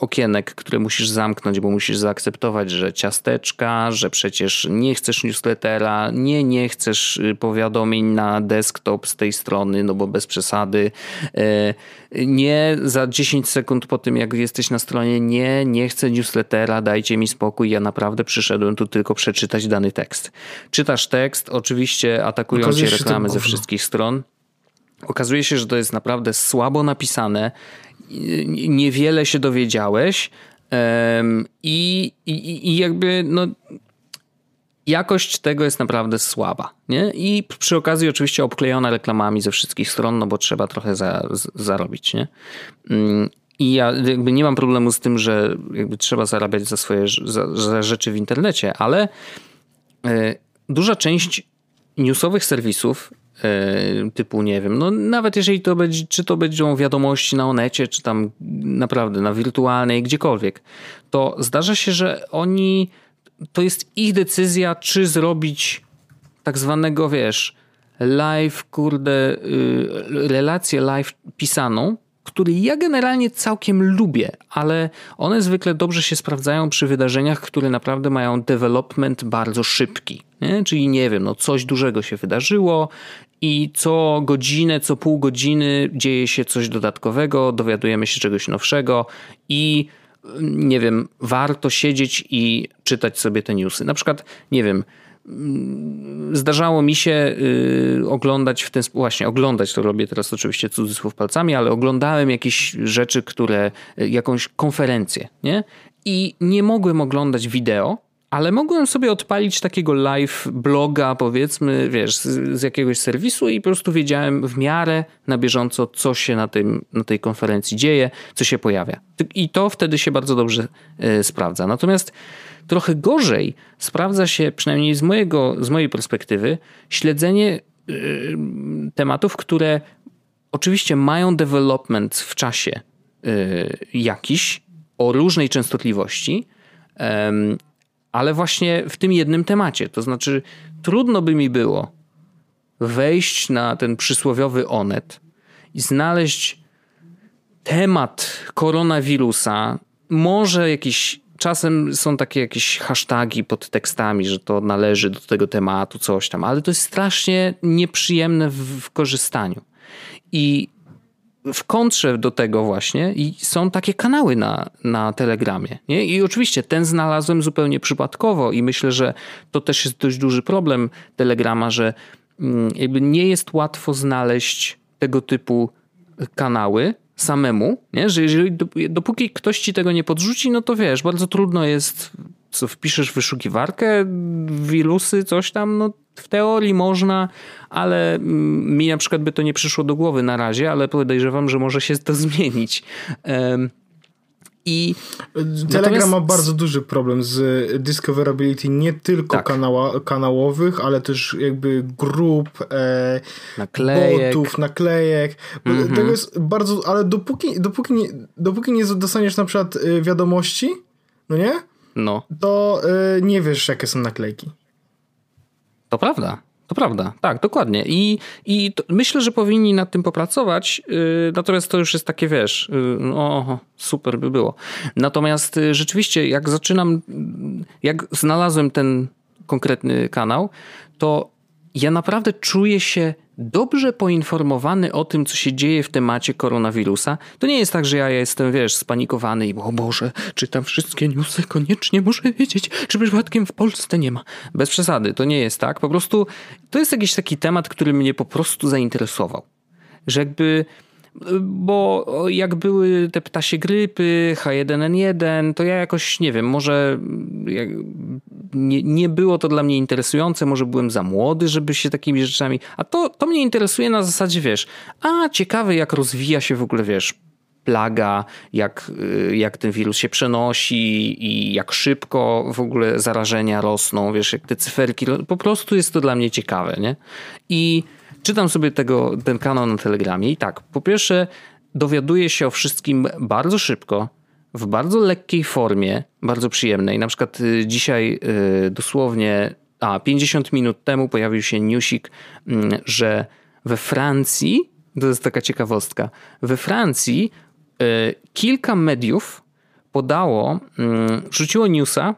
okienek, które musisz zamknąć, bo musisz zaakceptować, że ciasteczka, że przecież nie chcesz newslettera, nie, nie chcesz y, powiadomień na desktop z tej strony, no bo bez przesady. E, nie za 10 sekund po tym, jak jesteś na stronie, nie, nie chcę newslettera, dajcie mi spokój, ja naprawdę przyszedłem tu tylko przeczytać dany tekst. Czytasz tekst, oczywiście atakują cię reklamy ze wszystkich stron. Okazuje się, że to jest naprawdę słabo napisane niewiele się dowiedziałeś i, i, i jakby no, jakość tego jest naprawdę słaba. Nie? I przy okazji oczywiście obklejona reklamami ze wszystkich stron, no bo trzeba trochę za, z, zarobić. Nie? Mm, I ja jakby nie mam problemu z tym, że jakby trzeba zarabiać za swoje za, za rzeczy w internecie, ale e, duża część newsowych serwisów typu, nie wiem, no nawet jeżeli to będzie, czy to będą wiadomości na Onecie, czy tam naprawdę na wirtualnej, gdziekolwiek, to zdarza się, że oni, to jest ich decyzja, czy zrobić tak zwanego, wiesz, live, kurde, y, relację live pisaną, który ja generalnie całkiem lubię, ale one zwykle dobrze się sprawdzają przy wydarzeniach, które naprawdę mają development bardzo szybki. Nie? Czyli nie wiem, no coś dużego się wydarzyło i co godzinę, co pół godziny dzieje się coś dodatkowego, dowiadujemy się czegoś nowszego i nie wiem, warto siedzieć i czytać sobie te newsy. Na przykład, nie wiem, zdarzało mi się y, oglądać w ten sposób, właśnie oglądać, to robię teraz oczywiście cudzysłów palcami, ale oglądałem jakieś rzeczy, które, y, jakąś konferencję, nie? I nie mogłem oglądać wideo, ale mogłem sobie odpalić takiego live bloga, powiedzmy, wiesz, z, z, jakiegoś serwisu i po prostu wiedziałem w miarę na bieżąco, co się na, tym, na tej konferencji dzieje, co się pojawia. I to wtedy się bardzo dobrze y, sprawdza. Natomiast trochę gorzej sprawdza się, przynajmniej z, mojego, z mojej perspektywy, śledzenie y, tematów, które oczywiście mają development w czasie y, jakiś, o różnej częstotliwości, ale właśnie w tym jednym temacie. To znaczy, trudno by mi było wejść na ten przysłowiowy onet i znaleźć temat koronawirusa, może jakiś. Czasem są takie jakieś hasztagi pod tekstami, że to należy do tego tematu, coś tam, ale to jest strasznie nieprzyjemne w, w korzystaniu. I w kontrze do tego właśnie i są takie kanały na, na Telegramie. Nie? I oczywiście ten znalazłem zupełnie przypadkowo i myślę, że to też jest dość duży problem Telegrama, że mm, jakby nie jest łatwo znaleźć tego typu kanały samemu, nie? że jeżeli dopóki ktoś ci tego nie podrzuci, no to wiesz, bardzo trudno jest co wpiszesz w wyszukiwarkę, wirusy, coś tam, no w teorii można, ale mm, mi na przykład by to nie przyszło do głowy na razie, ale podejrzewam, że może się to *laughs* zmienić. I
Telegram natomiast... ma bardzo duży problem z discoverability nie tylko tak. kanała, kanałowych, ale też jakby grup, e, naklejek. botów, naklejek. Mm -hmm. Tego jest bardzo, ale dopóki, dopóki, nie, dopóki nie dostaniesz na przykład e, wiadomości, no nie?
No.
To e, nie wiesz, jakie są naklejki.
To prawda. To prawda, tak, dokładnie. I, i myślę, że powinni nad tym popracować, yy, natomiast to już jest takie, wiesz, yy, super by było. Natomiast yy, rzeczywiście, jak zaczynam, jak znalazłem ten konkretny kanał, to ja naprawdę czuję się dobrze poinformowany o tym, co się dzieje w temacie koronawirusa. To nie jest tak, że ja jestem, wiesz, spanikowany i o Boże, czytam wszystkie newsy, koniecznie muszę wiedzieć, czy przypadkiem w Polsce nie ma. Bez przesady, to nie jest tak. Po prostu to jest jakiś taki temat, który mnie po prostu zainteresował. Że jakby bo jak były te ptasie grypy, H1N1, to ja jakoś nie wiem, może nie, nie było to dla mnie interesujące, może byłem za młody, żeby się takimi rzeczami. A to, to mnie interesuje na zasadzie, wiesz, a ciekawe, jak rozwija się w ogóle, wiesz, plaga, jak, jak ten wirus się przenosi i jak szybko w ogóle zarażenia rosną, wiesz, jak te cyferki, po prostu jest to dla mnie ciekawe, nie? I czytam sobie tego, ten kanał na Telegramie i tak, po pierwsze dowiaduję się o wszystkim bardzo szybko, w bardzo lekkiej formie, bardzo przyjemnej. Na przykład y, dzisiaj y, dosłownie, a 50 minut temu pojawił się newsik, mm, że we Francji, to jest taka ciekawostka, we Francji y, kilka mediów podało, mm, rzuciło newsa,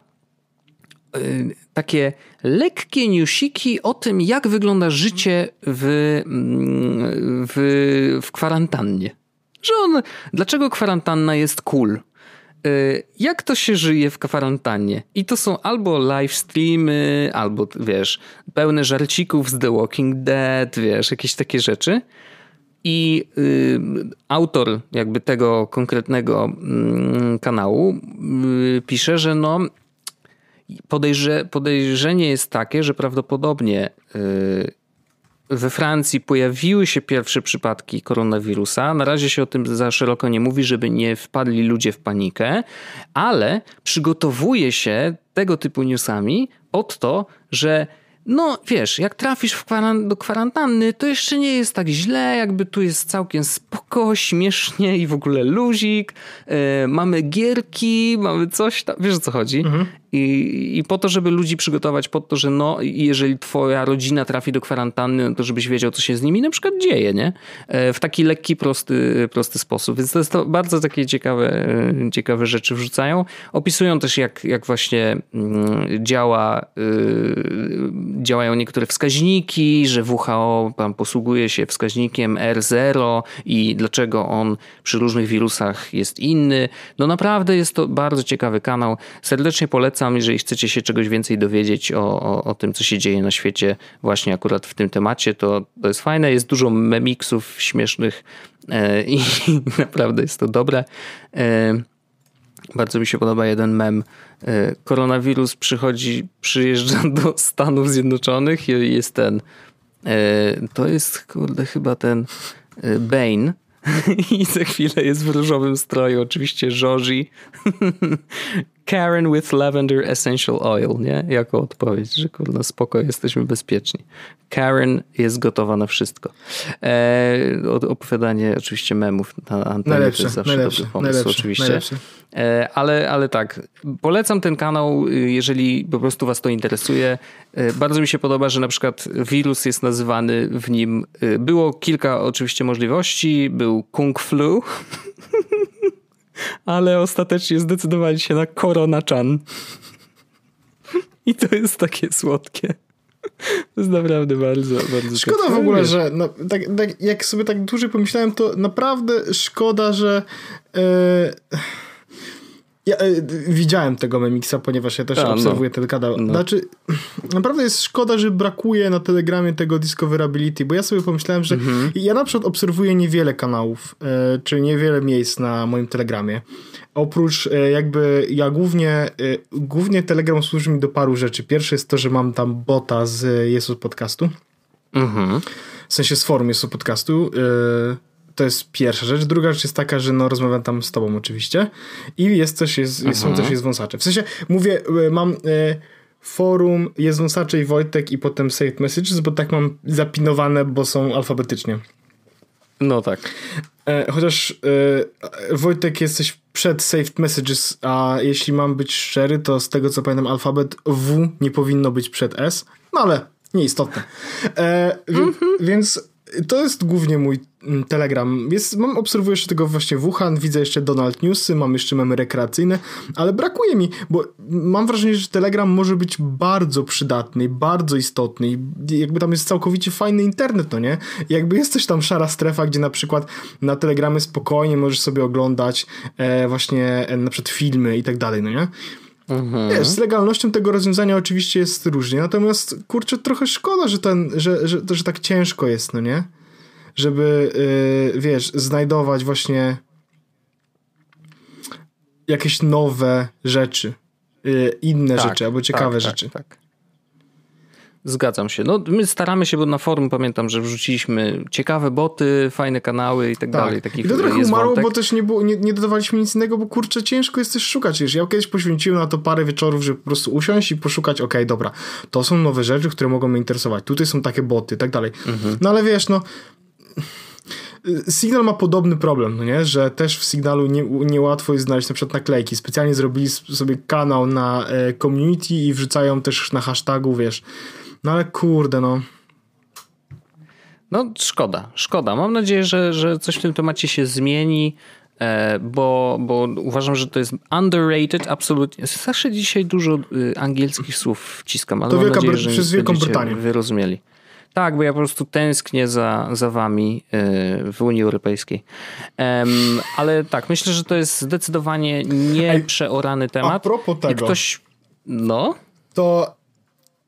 takie lekkie newsiki o tym, jak wygląda życie w, mm, w, w kwarantannie. Że on, dlaczego kwarantanna jest cool? Y, jak to się żyje w kwarantannie? I to są albo live streamy, albo wiesz, pełne żarcików z The Walking Dead, wiesz, jakieś takie rzeczy. I y, autor jakby tego konkretnego y, kanału y, pisze, że no podejrze, podejrzenie jest takie, że prawdopodobnie y, we Francji pojawiły się pierwsze przypadki koronawirusa. Na razie się o tym za szeroko nie mówi, żeby nie wpadli ludzie w panikę, ale przygotowuje się tego typu newsami pod to, że no wiesz, jak trafisz do kwarantanny, to jeszcze nie jest tak źle, jakby tu jest całkiem spoko, śmiesznie i w ogóle luzik. Yy, mamy gierki, mamy coś tam, wiesz o co chodzi? Mhm. I, I po to, żeby ludzi przygotować pod to, że no, jeżeli twoja rodzina trafi do kwarantanny, no to żebyś wiedział, co się z nimi na przykład dzieje, nie? E, w taki lekki, prosty, prosty sposób. Więc to jest to bardzo takie ciekawe, e, ciekawe rzeczy wrzucają. Opisują też, jak, jak właśnie mm, działa, yy, działają niektóre wskaźniki, że WHO tam posługuje się wskaźnikiem R0 i dlaczego on przy różnych wirusach jest inny. No naprawdę jest to bardzo ciekawy kanał. Serdecznie polecam polecam, jeżeli chcecie się czegoś więcej dowiedzieć o, o, o, tym, co się dzieje na świecie, właśnie akurat w tym temacie, to, to jest fajne. Jest dużo memiksów śmiesznych e, i *laughs* naprawdę jest to dobre. E, bardzo mi się podoba jeden mem. E, koronawirus przychodzi, przyjeżdża *laughs* do Stanów Zjednoczonych i jest ten. To jest, kurde, chyba ten Bane. *laughs* I za chwilę jest w różowym stroju, oczywiście Joji. Karen with lavender essential oil, nie? Jako odpowiedź, że kurde, spoko, jesteśmy bezpieczni. Karen jest gotowa na wszystko. E, opowiadanie oczywiście memów na antenie najlepsze, to jest zawsze najlepsze, dobry pomysł, najlepsze, oczywiście. Najlepsze. E, ale, ale tak, polecam ten kanał, jeżeli po prostu was to interesuje. E, bardzo mi się podoba, że na przykład wirus jest nazywany w nim, e, było kilka oczywiście możliwości, był Kung Flu, *laughs* ale ostatecznie zdecydowali się na Corona Chan. I to jest takie słodkie. To jest naprawdę bardzo, bardzo
Szkoda w ogóle, że no, tak, tak, jak sobie tak dłużej pomyślałem, to naprawdę szkoda, że yy, Ja y, widziałem tego Memiksa, ponieważ ja też A, no. obserwuję no. ten kanał. No. Znaczy, naprawdę jest szkoda, że brakuje na Telegramie tego Discoverability, bo ja sobie pomyślałem, że mhm. ja na przykład obserwuję niewiele kanałów, y, czy niewiele miejsc na moim Telegramie. Oprócz y, jakby, ja głównie, głównie Telegram służy mi do paru rzeczy. Pierwsze jest to, że mam tam bota z Jesus Podcastu. Mhm. W sensie z forum Jesus Podcastu to jest pierwsza rzecz. Druga rzecz jest taka, że no rozmawiam tam z tobą oczywiście i jest też, jest, są mhm. też jest wąsacze. W sensie mówię, e, mam e, forum, jest wąsacze i Wojtek i potem saved messages, bo tak mam zapinowane, bo są alfabetycznie.
No tak.
E, chociaż e, Wojtek jesteś przed saved messages, a jeśli mam być szczery, to z tego co pamiętam alfabet W nie powinno być przed S, no ale nieistotne. E, mm -hmm. Więc to jest głównie mój Telegram. Jest, mam, obserwuję jeszcze tego właśnie Wuhan, widzę jeszcze Donald Newsy, mam jeszcze memy rekreacyjne, ale brakuje mi, bo mam wrażenie, że Telegram może być bardzo przydatny, bardzo istotny i jakby tam jest całkowicie fajny internet, no nie? jakby jest też tam szara strefa, gdzie na przykład na Telegramie spokojnie możesz sobie oglądać e, właśnie e, na przykład filmy i tak dalej, no nie? Mhm. Wiesz, z legalnością tego rozwiązania oczywiście jest różnie, natomiast kurczę, trochę szkoda, że, ten, że, że, że tak ciężko jest, no nie? Żeby, yy, wiesz, znajdować właśnie jakieś nowe rzeczy, yy, inne tak, rzeczy albo ciekawe tak, tak rzeczy. Tak, tak.
Zgadzam się. No, my staramy się, bo na forum pamiętam, że wrzuciliśmy ciekawe boty, fajne kanały i tak, tak. dalej. Takich
I to trochę umarło, bo też nie, było, nie, nie, dodawaliśmy nic innego, bo kurczę, ciężko jest też szukać. Wiesz, ja kiedyś poświęciłem na to parę wieczorów, żeby po prostu usiąść i poszukać, okej, okay, dobra, to są nowe rzeczy, które mogą mnie interesować. Tutaj są takie boty i tak dalej. Mhm. No ale wiesz, no Signal ma podobny problem, no nie? że też w Signalu nie, niełatwo jest znaleźć na przykład naklejki. Specjalnie zrobili sobie kanał na e, community i wrzucają też na hashtagu, wiesz, no ale kurde, no.
No szkoda, szkoda. Mam nadzieję, że, że coś w tym temacie się zmieni, e, bo, bo uważam, że to jest underrated absolutnie. Zawsze dzisiaj dużo y, angielskich słów wciskam, ale to mam Wielka nadzieję, że przez Wielką Brytanię. wyrozumieli. Tak, bo ja po prostu tęsknię za, za wami y, w Unii Europejskiej. Um, ale tak, myślę, że to jest zdecydowanie nieprzeorany temat. A
propos tego.
Ktoś, no?
To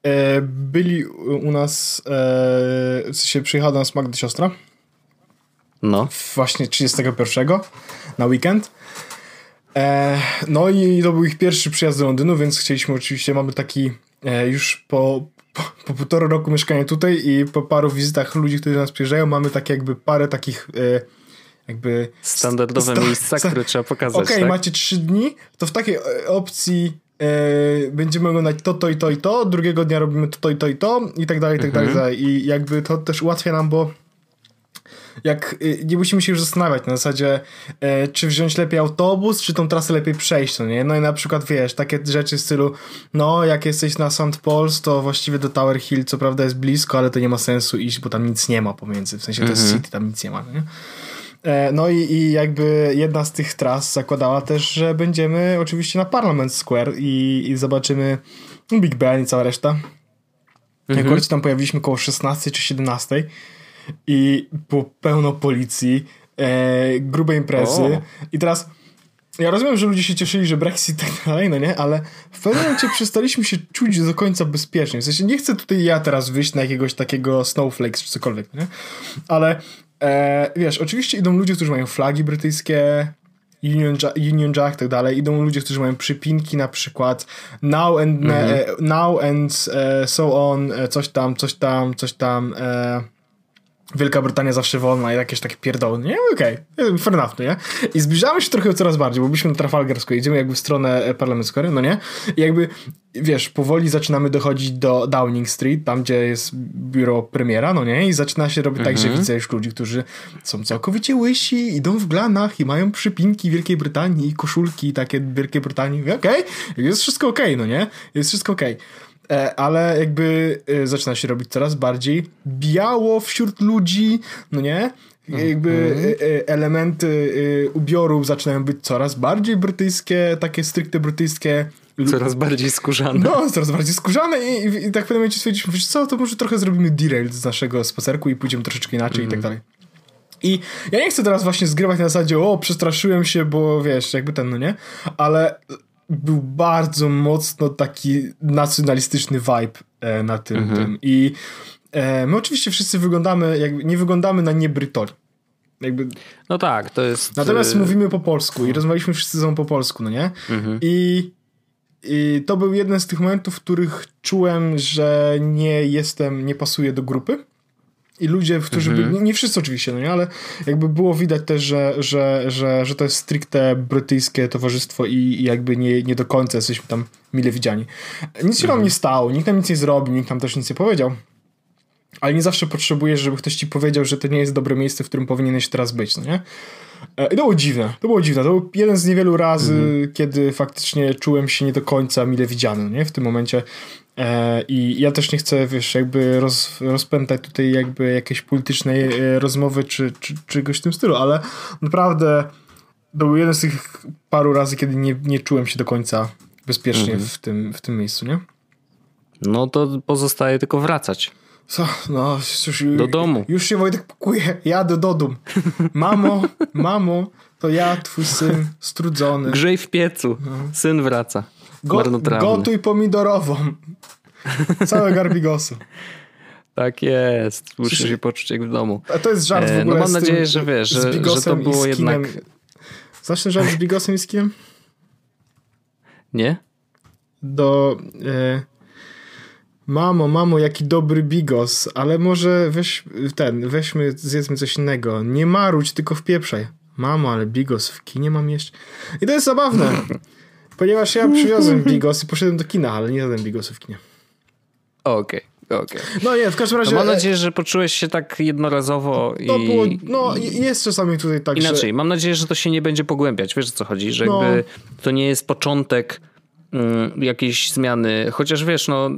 E, byli u nas, e, sensie przyjechała do nas Magda siostra.
No.
Właśnie 31 na weekend. E, no i to był ich pierwszy przyjazd do Londynu, więc chcieliśmy oczywiście, mamy taki już po, po, po półtora roku mieszkania tutaj i po paru wizytach ludzi, którzy do nas przyjeżdżają, mamy takie jakby parę takich jakby...
Standardowe miejsca, które trzeba pokazać,
Okej, okay, tak? macie trzy dni, to w takiej opcji Yy, będziemy oglądać to, to i to i to, drugiego dnia robimy to, to i to i to i tak dalej, i tak mhm. dalej. I jakby to też ułatwia nam, bo jak y, nie musimy się już zastanawiać na zasadzie, e, czy wziąć lepiej autobus, czy tą trasę lepiej przejść, no nie? No i na przykład wiesz, takie rzeczy w stylu, no jak jesteś na St. Paul's, to właściwie do Tower Hill co prawda jest blisko, ale to nie ma sensu iść, bo tam nic nie ma pomiędzy, w sensie to jest mhm. city, tam nic nie ma, no nie? E, no i, i jakby jedna z tych tras zakładała też, że będziemy oczywiście na Parliament Square i, i zobaczymy Big Ben i cała reszta. Mhm. Akurat tam pojawiliśmy około 16 czy 17 i było pełno policji, e, grube imprezy o. i teraz ja rozumiem, że ludzie się cieszyli, że Brexit i tak dalej, no nie, ale w pewnym momencie *laughs* przestaliśmy się czuć do końca bezpiecznie. W sensie nie chcę tutaj ja teraz wyjść na jakiegoś takiego snowflakes czy cokolwiek, nie? Ale E, wiesz, oczywiście idą ludzie, którzy mają flagi brytyjskie, Union Jack, Union Jack tak dalej. Idą ludzie, którzy mają przypinki na przykład now and, mhm. e, now and e, so on, e, coś tam, coś tam, coś tam. E, Wielka Brytania zawsze wolna i jakieś takie pierdoły. Nie? Okej, okay. fair enough, nie? I zbliżamy się trochę coraz bardziej, bo byliśmy na Trafalgar Square, idziemy jakby w stronę e, Parliament Square, no nie? I jakby, wiesz, powoli zaczynamy dochodzić do Downing Street, tam gdzie jest biuro premiera, no nie? I zaczyna się robić mhm. tak, że mhm. widzę już ludzi, którzy są całkowicie łysi, idą w glanach i mają przypinki Wielkiej Brytanii i koszulki takie Wielkiej Brytanii. Okej, okay. jest wszystko okej, okay, no nie? Jest wszystko okej. Okay. E, ale jakby e, zaczyna się robić coraz bardziej biało wśród ludzi, no nie? Jakby mm -hmm. elementy ubioru zaczynają być coraz bardziej brytyjskie, takie stricte brytyjskie.
Coraz bardziej skórzane.
No, coraz bardziej skórzane i, i, i tak w pewnym momencie stwierdziliśmy, wiesz co, to może trochę zrobimy derail z naszego spacerku i pójdziemy troszeczkę inaczej mm i tak mhm. dalej. I ja nie chcę teraz właśnie zgrywać na zasadzie, o, przestraszyłem się, bo wiesz, jakby ten, no nie? Ale był bardzo mocno taki nacjonalistyczny vibe e, na tym, mhm. tym. I e, my oczywiście wszyscy wyglądamy, jakby nie wyglądamy na niebrytoli. Jakby...
No tak, to jest...
Natomiast y, mówimy po polsku i rozmawialiśmy wszyscy ze po polsku, no nie? Mhm. I, I to był jeden z tych momentów, w których czułem, że nie jestem, nie pasuję do grupy i ludzie, którzy mhm. byli, nie wszyscy oczywiście, no nie, ale jakby było widać też, że, że, że, że to jest stricte brytyjskie towarzystwo i, i jakby nie, nie do końca jesteśmy tam mile widziani. Nic się mhm. nam nie stało, nikt nam nic nie zrobił, nikt nam też nic nie powiedział. Ale nie zawsze potrzebujesz, żeby ktoś ci powiedział, że to nie jest dobre miejsce, w którym powinieneś teraz być, no nie? E, I to było dziwne, to było dziwne. To był jeden z niewielu razy, mhm. kiedy faktycznie czułem się nie do końca mile widziany, nie? W tym momencie E, I ja też nie chcę, wiesz, jakby roz, rozpętać tutaj jakby jakiejś politycznej e, rozmowy czy, czy czegoś w tym stylu, ale naprawdę to był jeden z tych paru razy, kiedy nie, nie czułem się do końca bezpiecznie mhm. w, tym, w tym miejscu, nie?
No to pozostaje tylko wracać.
Co? No, już,
do domu.
Już się Wojtek pakuje. Jadę do domu. Mamo, *laughs* mamo, to ja, twój syn, strudzony.
Grzej w piecu. No. Syn wraca.
Go, gotuj pomidorową. Całe garbigosu. *laughs*
Tak jest. Muszę się poczuć jak w domu.
A to jest żart w
e,
ogóle.
No mam nadzieję, że wiesz, że, że to było jednak.
Znasz ten żart z Bigosem i z kinem?
Nie?
Do. E, mamo, mamo, jaki dobry bigos, ale może weź ten, weźmy, zjedzmy coś innego. Nie maruć, tylko wpieprzaj. Mamo, ale bigos w kinie mam jeść. I to jest zabawne. *laughs* Ponieważ ja przywiozłem bigos i poszedłem do kina, ale nie jadłem bigosów w kinie.
Okej. Okay. Okay.
No nie, w każdym razie...
To mam nadzieję, że poczułeś się tak jednorazowo
i... Było, no jest czasami tutaj tak,
Inaczej,
że...
mam nadzieję, że to się nie będzie pogłębiać. Wiesz o co chodzi? Że no. jakby to nie jest początek mm, jakiejś zmiany. Chociaż wiesz, no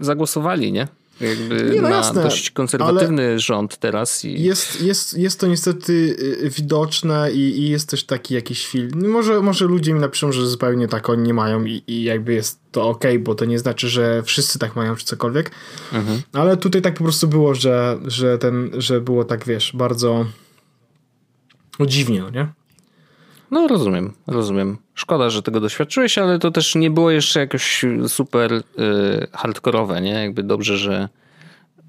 zagłosowali, nie? jakby nie, no na jasne, dość konserwatywny rząd teraz. I...
Jest, jest, jest to niestety y, widoczne i, i jest też taki jakiś film. No może, może ludzie mi napiszą, że zupełnie tak oni nie mają i, i jakby jest to ok, bo to nie znaczy, że wszyscy tak mają czy cokolwiek. Mhm. Ale tutaj tak po prostu było, że, że ten, że było tak, wiesz, bardzo dziwnie, no nie?
No rozumiem, rozumiem. Szkoda, że tego doświadczyłeś, ale to też nie było jeszcze jakoś super y, hardkorowe, nie? Jakby dobrze, że,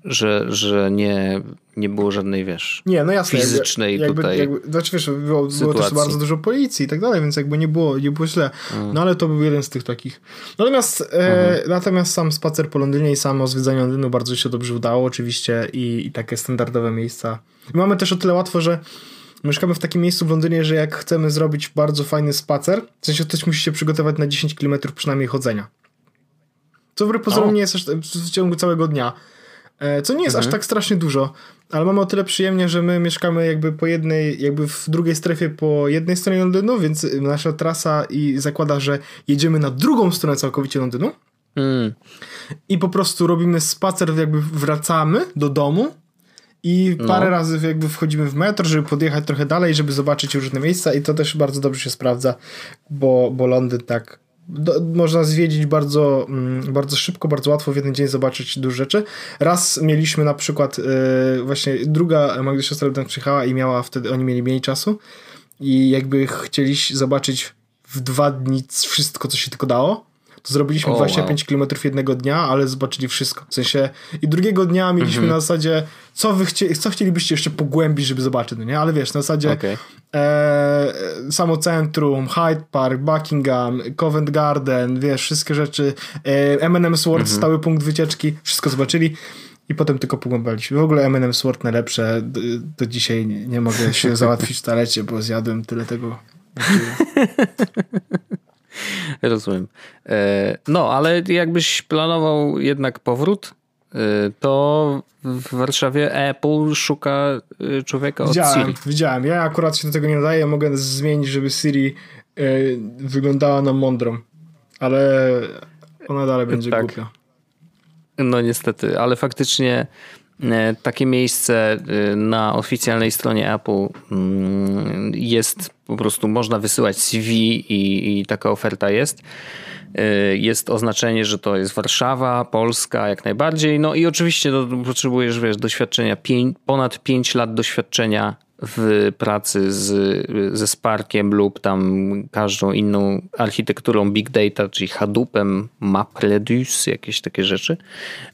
że, że nie, nie było żadnej, wiesz,
nie, no jasne,
fizycznej
jakby,
tutaj
jakby, Znaczy wiesz, było, było, też bardzo dużo policji i tak dalej, więc jakby nie było, nie było źle. Mm. No ale to był jeden z tych takich. Natomiast, e, mhm. natomiast sam spacer po Londynie i samo zwiedzanie Londynu bardzo się dobrze udało oczywiście i, i takie standardowe miejsca. Mamy też o tyle łatwo, że Mieszkamy w takim miejscu w Londynie, że jak chcemy zrobić bardzo fajny spacer, w sensie ktoś musi się przygotować na 10 km przynajmniej chodzenia. Co wbrew pozorom nie jest aż w ciągu całego dnia. E, co nie jest mhm. aż tak strasznie dużo, ale mamy o tyle przyjemnie, że my mieszkamy jakby po jednej, jakby w drugiej strefie po jednej stronie Londynu, więc nasza trasa i zakłada, że jedziemy na drugą stronę całkowicie Londynu. Mm. I po prostu robimy spacer, jakby wracamy do domu i parę no. razy jakby wchodzimy w metro, żeby podjechać trochę dalej, żeby zobaczyć różne miejsca i to też bardzo dobrze się sprawdza, bo, bo Londyn tak do, można zwiedzić bardzo, mm, bardzo szybko, bardzo łatwo w jeden dzień zobaczyć dużo rzeczy. Raz mieliśmy na przykład yy, właśnie druga Magda siostra tam przyjechała i miała wtedy, oni mieli mniej czasu i jakby chcieli zobaczyć w dwa dni wszystko, co się tylko dało to zrobiliśmy oh, 25 wow. km jednego dnia, ale zobaczyli wszystko. W sensie i drugiego dnia mieliśmy mm -hmm. na zasadzie, co wy chcie, co chcielibyście jeszcze pogłębić, żeby zobaczyć, no nie? Ale wiesz, na zasadzie okay. e, samo centrum, Hyde Park, Buckingham, Covent Garden, wiesz, wszystkie rzeczy, e, M&M Sword, mm -hmm. stały punkt wycieczki, wszystko zobaczyli i potem tylko pogłębialiśmy. W ogóle M&M Sword najlepsze, do, do dzisiaj nie mogę się załatwić w toalecie, bo zjadłem tyle tego. *laughs* *laughs*
Rozumiem. E, no, ale jakbyś planował jednak powrót, e, to w Warszawie Apple szuka e, człowieka
widziałem,
od Siri.
Widziałem. Ja akurat się do tego nie nadaję. Mogę zmienić, żeby Siri wyglądała na mądrą. Ale ona dalej będzie tak. głupia.
No niestety, ale faktycznie takie miejsce e, na oficjalnej stronie Apple mm, jest po prostu, można wysyłać CV i, i taka oferta jest. E, jest oznaczenie, że to jest Warszawa, Polska jak najbardziej. No i oczywiście no, potrzebujesz wiesz, doświadczenia, pięć, ponad 5 lat doświadczenia w pracy z, ze Sparkiem lub tam każdą inną architekturą Big Data, czyli Hadoopem, MapReduce, jakieś takie rzeczy.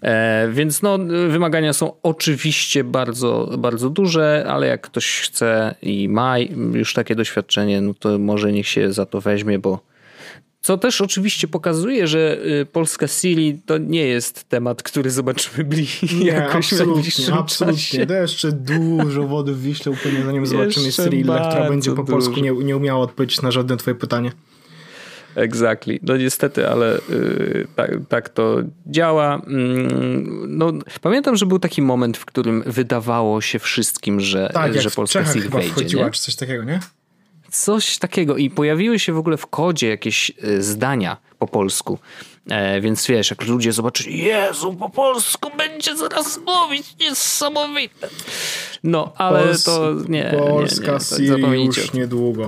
E, więc no, wymagania są oczywiście bardzo, bardzo duże, ale jak ktoś chce i ma już takie doświadczenie, no to może niech się za to weźmie, bo co też oczywiście pokazuje, że y, Polska Siri to nie jest temat, który zobaczymy bliżej jakoś
absolutnie, absolutnie. To jeszcze dużo wody w Wiśle upłynie, zanim zobaczymy Siri, która będzie po polsku nie, nie umiała odpowiedzieć na żadne twoje pytanie.
Exactly. No niestety, ale yy, tak, tak to działa. Yy, no, pamiętam, że był taki moment, w którym wydawało się wszystkim, że,
tak,
że Polska Siri wejdzie.
Wchodziła,
nie?
czy coś takiego, nie?
Coś takiego i pojawiły się w ogóle w kodzie jakieś e, zdania po polsku. E, więc wiesz, jak ludzie zobaczyli, Jezu, po polsku będzie zaraz mówić, niesamowite. No, ale Pols to nie.
Polska nie, nie, już niedługo.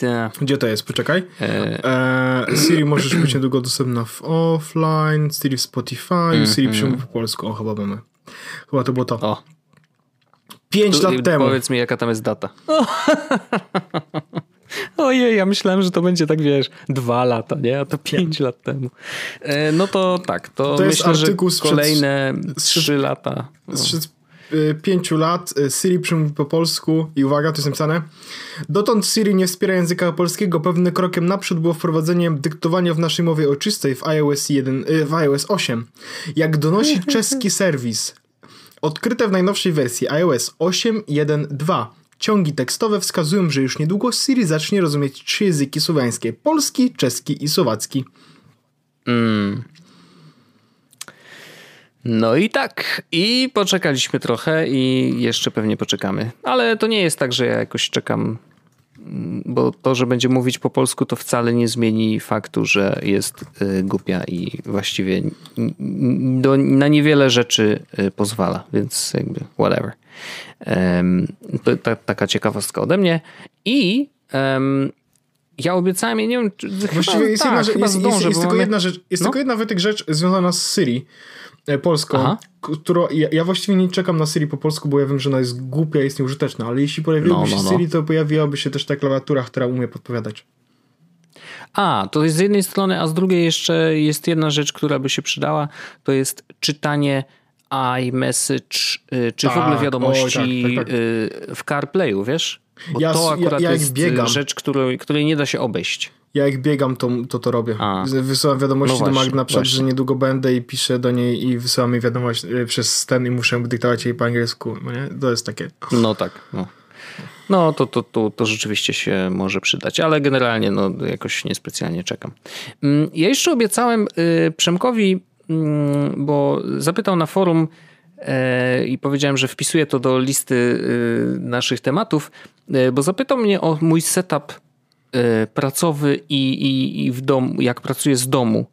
Ta.
Gdzie to jest? Poczekaj. E... E, Siri możesz być niedługo dostępna w offline, Siri w Spotify, mm, Siri mm. po polsku. O, chyba mamy. Chyba to było to.
O,
Pięć lat temu.
Powiedz mi, jaka tam jest data. *laughs* Ojej, ja myślałem, że to będzie tak, wiesz, dwa lata, nie? A to pięć lat temu. E, no to tak, to, to myślę, że kolejne trzy lata.
Sprzed y, pięciu lat y, Siri przemówi po polsku i uwaga, to jest napisane. Dotąd Siri nie wspiera języka polskiego. Pewnym krokiem naprzód było wprowadzenie dyktowania w naszej mowie ojczystej w iOS 1, y, w iOS 8. Jak donosi *laughs* czeski serwis Odkryte w najnowszej wersji iOS 8.1.2 ciągi tekstowe wskazują, że już niedługo Siri zacznie rozumieć trzy języki słowiańskie: polski, czeski i słowacki.
Mm. No i tak. I poczekaliśmy trochę i jeszcze pewnie poczekamy. Ale to nie jest tak, że ja jakoś czekam bo to, że będzie mówić po polsku, to wcale nie zmieni faktu, że jest y, głupia i właściwie do, na niewiele rzeczy y, pozwala, więc jakby whatever. To ta, taka ciekawostka ode mnie. I um, ja obiecałem, ja nie wiem, czy
Właściwie
chyba,
jest,
tak,
jedna, jest, zdążę, jest, jest tylko mamy... jedna rzecz, jest no? tylko jedna wytyk rzecz związana z Syrii. E, polską, którą ja, ja, właściwie nie czekam na Siri po polsku, bo ja wiem, że ona jest głupia, jest nieużyteczna, ale jeśli pojawiłaby no, się no, no. Siri, to pojawiłaby się też ta klawiatura, która umie podpowiadać.
A, to jest z jednej strony, a z drugiej jeszcze jest jedna rzecz, która by się przydała, to jest czytanie iMessage, y, czy tak, w ogóle wiadomości oj, tak, tak, tak. Y, w CarPlayu, wiesz? Bo ja, to akurat ja, ja jest biegam. rzecz, której, której nie da się obejść.
Ja jak biegam, to to, to robię. A. Wysyłam wiadomości no do Magdy na przykład, że niedługo będę i piszę do niej i wysyłam jej wiadomość y, przez ten i muszę dyktować jej po angielsku. No nie? To jest takie...
No tak. No. No, to, to, to, to rzeczywiście się może przydać, ale generalnie no, jakoś niespecjalnie czekam. Mm, ja jeszcze obiecałem y, Przemkowi, mm, bo zapytał na forum y, i powiedziałem, że wpisuję to do listy naszych tematów, bo zapytał mnie o mój setup E, pracowy i, i, i w domu, jak pracuję z domu.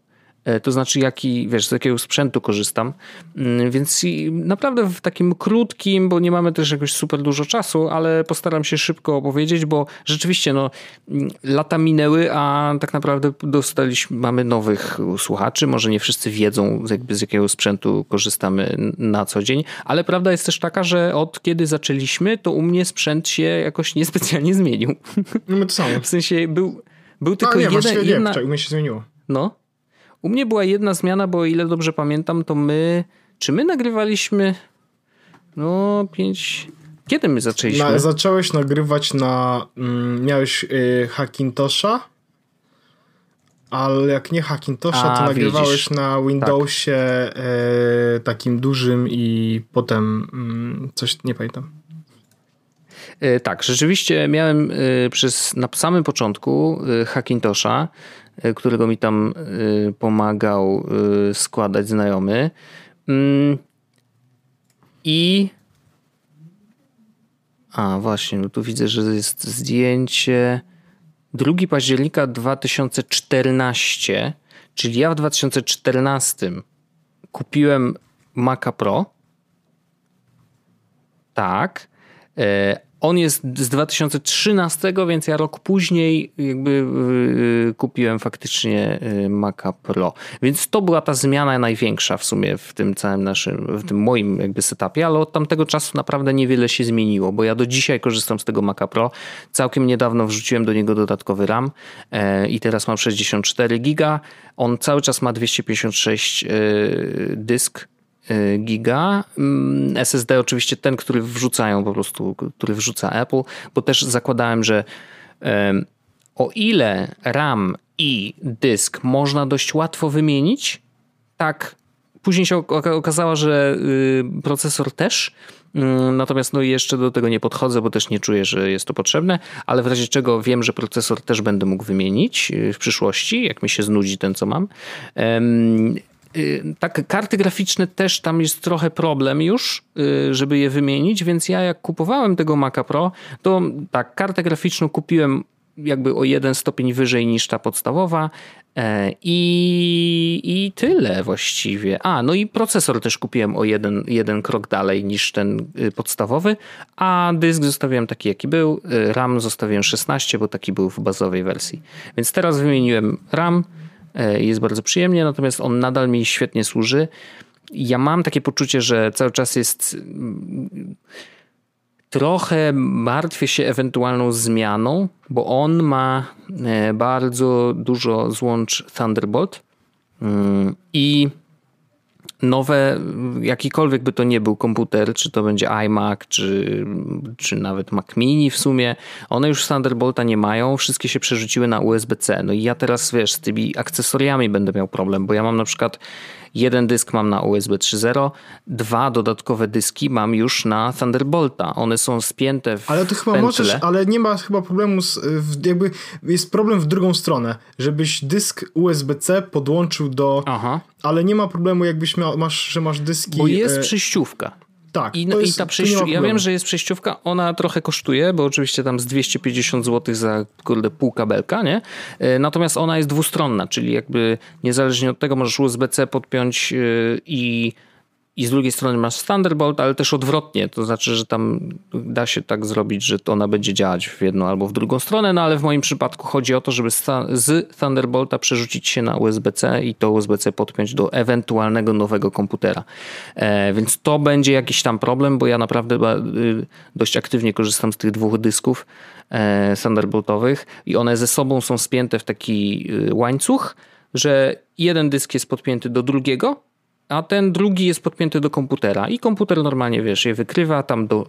E, to znaczy, jaki, wiesz, z jakiego sprzętu korzystam. Mm, więc naprawdę w takim krótkim, bo nie mamy też jakoś super dużo czasu, ale postaram się szybko opowiedzieć, bo rzeczywiście no, mm, lata minęły, a tak naprawdę dostaliśmy, mamy nowych słuchaczy. Może nie wszyscy wiedzą, jakby z jakiego sprzętu korzystamy na co dzień, ale prawda jest też taka, że od kiedy zaczęliśmy, to u mnie sprzęt się jakoś niespecjalnie zmienił.
No my to samo.
W sensie był, był tylko no, nie, jeden... Nie, jedna...
u mnie się zmieniło.
No, u mnie była jedna zmiana, bo o ile dobrze pamiętam, to my. Czy my nagrywaliśmy. No, pięć. Kiedy my zaczęliśmy?
Na, zacząłeś nagrywać na. Mm, miałeś y, Hackintosha, ale jak nie Hackintosha, to nagrywałeś widzisz. na Windowsie tak. takim dużym i potem y, coś nie pamiętam.
E, tak, rzeczywiście miałem e, przez na samym początku Hackintosha którego mi tam e, pomagał e, składać znajomy. Mm. I. A, właśnie, no tu widzę, że jest zdjęcie 2 października 2014, czyli ja w 2014 kupiłem Maca Pro. Tak. On jest z 2013, więc ja rok później jakby yy, kupiłem faktycznie yy, Maca Pro. Więc to była ta zmiana największa w sumie w tym całym naszym, w tym moim jakby setupie, ale od tamtego czasu naprawdę niewiele się zmieniło, bo ja do dzisiaj korzystam z tego Maca Pro. Całkiem niedawno wrzuciłem do niego dodatkowy RAM yy, i teraz mam 64 giga. On cały czas ma 256 yy, dysk Y, giga. Mm, SSD oczywiście ten, który wrzucają po prostu, który wrzuca Apple, bo też zakładałem, że o ile RAM i dysk można dość łatwo wymienić, tak później się okazało, że y, procesor też. Mm, natomiast no jeszcze do tego nie podchodzę, bo też nie czuję, że jest to potrzebne, ale w razie czego wiem, że procesor też będę mógł wymienić y, w przyszłości, jak mi się znudzi ten, co mam. Y, tak, karty graficzne też tam jest trochę problem już, y, żeby je wymienić, więc ja jak kupowałem tego Maca Pro, to tak, kartę graficzną kupiłem jakby o jeden stopień wyżej niż ta podstawowa e, i, i tyle właściwie. A, no i procesor też kupiłem o jeden, jeden krok dalej niż ten y, podstawowy, a dysk zostawiłem taki jaki był, RAM zostawiłem 16, bo taki był w bazowej wersji. Więc teraz wymieniłem RAM, jest bardzo przyjemnie, natomiast on nadal mi świetnie służy. Ja mam takie poczucie, że cały czas jest mm, trochę martwię się ewentualną zmianą, bo on ma e, bardzo dużo złącz Thunderbolt mm, i nowe, jakikolwiek by to nie był komputer, czy to będzie iMac, czy, czy nawet Mac Mini w sumie, one już Thunderbolta nie mają, wszystkie się przerzuciły na USB-C. No i ja teraz, wiesz, z tymi akcesoriami będę miał problem, bo ja mam na przykład Jeden dysk mam na USB 3.0, dwa dodatkowe dyski mam już na Thunderbolta. One są spięte w
Ale to chyba pętle. możesz, ale nie ma chyba problemu z, jakby jest problem w drugą stronę, żebyś dysk USB-C podłączył do Aha. ale nie ma problemu jakbyś miał, masz, że masz dyski
Bo jest e... przejściówka.
Tak.
I, jest, i ta przejściówka, ja wiem, że jest przejściówka, ona trochę kosztuje, bo oczywiście tam z 250 zł za kurde pół kabelka, nie? E, natomiast ona jest dwustronna, czyli jakby niezależnie od tego możesz USB-C podpiąć e, i i z drugiej strony masz Thunderbolt, ale też odwrotnie. To znaczy, że tam da się tak zrobić, że ona będzie działać w jedną albo w drugą stronę, no ale w moim przypadku chodzi o to, żeby z Thunderbolta przerzucić się na USB-C i to USB-C podpiąć do ewentualnego nowego komputera. E, więc to będzie jakiś tam problem, bo ja naprawdę y, dość aktywnie korzystam z tych dwóch dysków e, Thunderboltowych i one ze sobą są spięte w taki y, łańcuch, że jeden dysk jest podpięty do drugiego a ten drugi jest podpięty do komputera i komputer normalnie, wiesz, je wykrywa, tam do,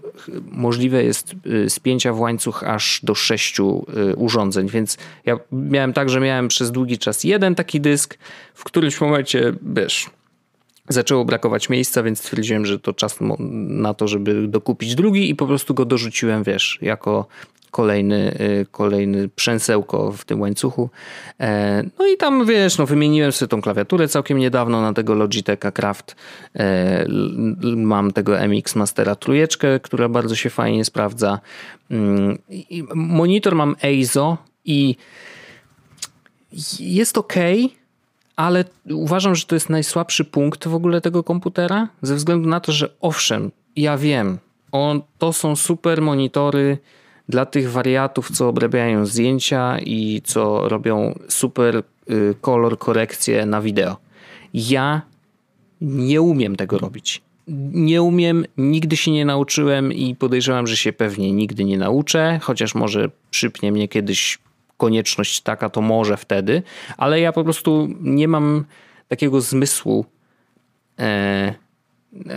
możliwe jest y, spięcia w łańcuch aż do sześciu y, urządzeń, więc ja miałem tak, że miałem przez długi czas jeden taki dysk, w którymś momencie, wiesz, zaczęło brakować miejsca, więc stwierdziłem, że to czas na to, żeby dokupić drugi i po prostu go dorzuciłem, wiesz, jako kolejny, y, kolejny przęsełko w tym łańcuchu. E, no i tam wiesz, no wymieniłem sobie tą klawiaturę całkiem niedawno na tego Logitecha Craft. E, mam tego MX Mastera trójeczkę, która bardzo się fajnie sprawdza. Mm, monitor mam EIZO i jest ok, ale uważam, że to jest najsłabszy punkt w ogóle tego komputera, ze względu na to, że owszem, ja wiem, on, to są super monitory dla tych wariatów, co obrabiają zdjęcia i co robią super y, kolor korekcję na wideo. Ja nie umiem tego robić. Nie umiem, nigdy się nie nauczyłem i podejrzewam, że się pewnie nigdy nie nauczę, chociaż może przypnie mnie kiedyś konieczność taka, to może wtedy, ale ja po prostu nie mam takiego zmysłu e,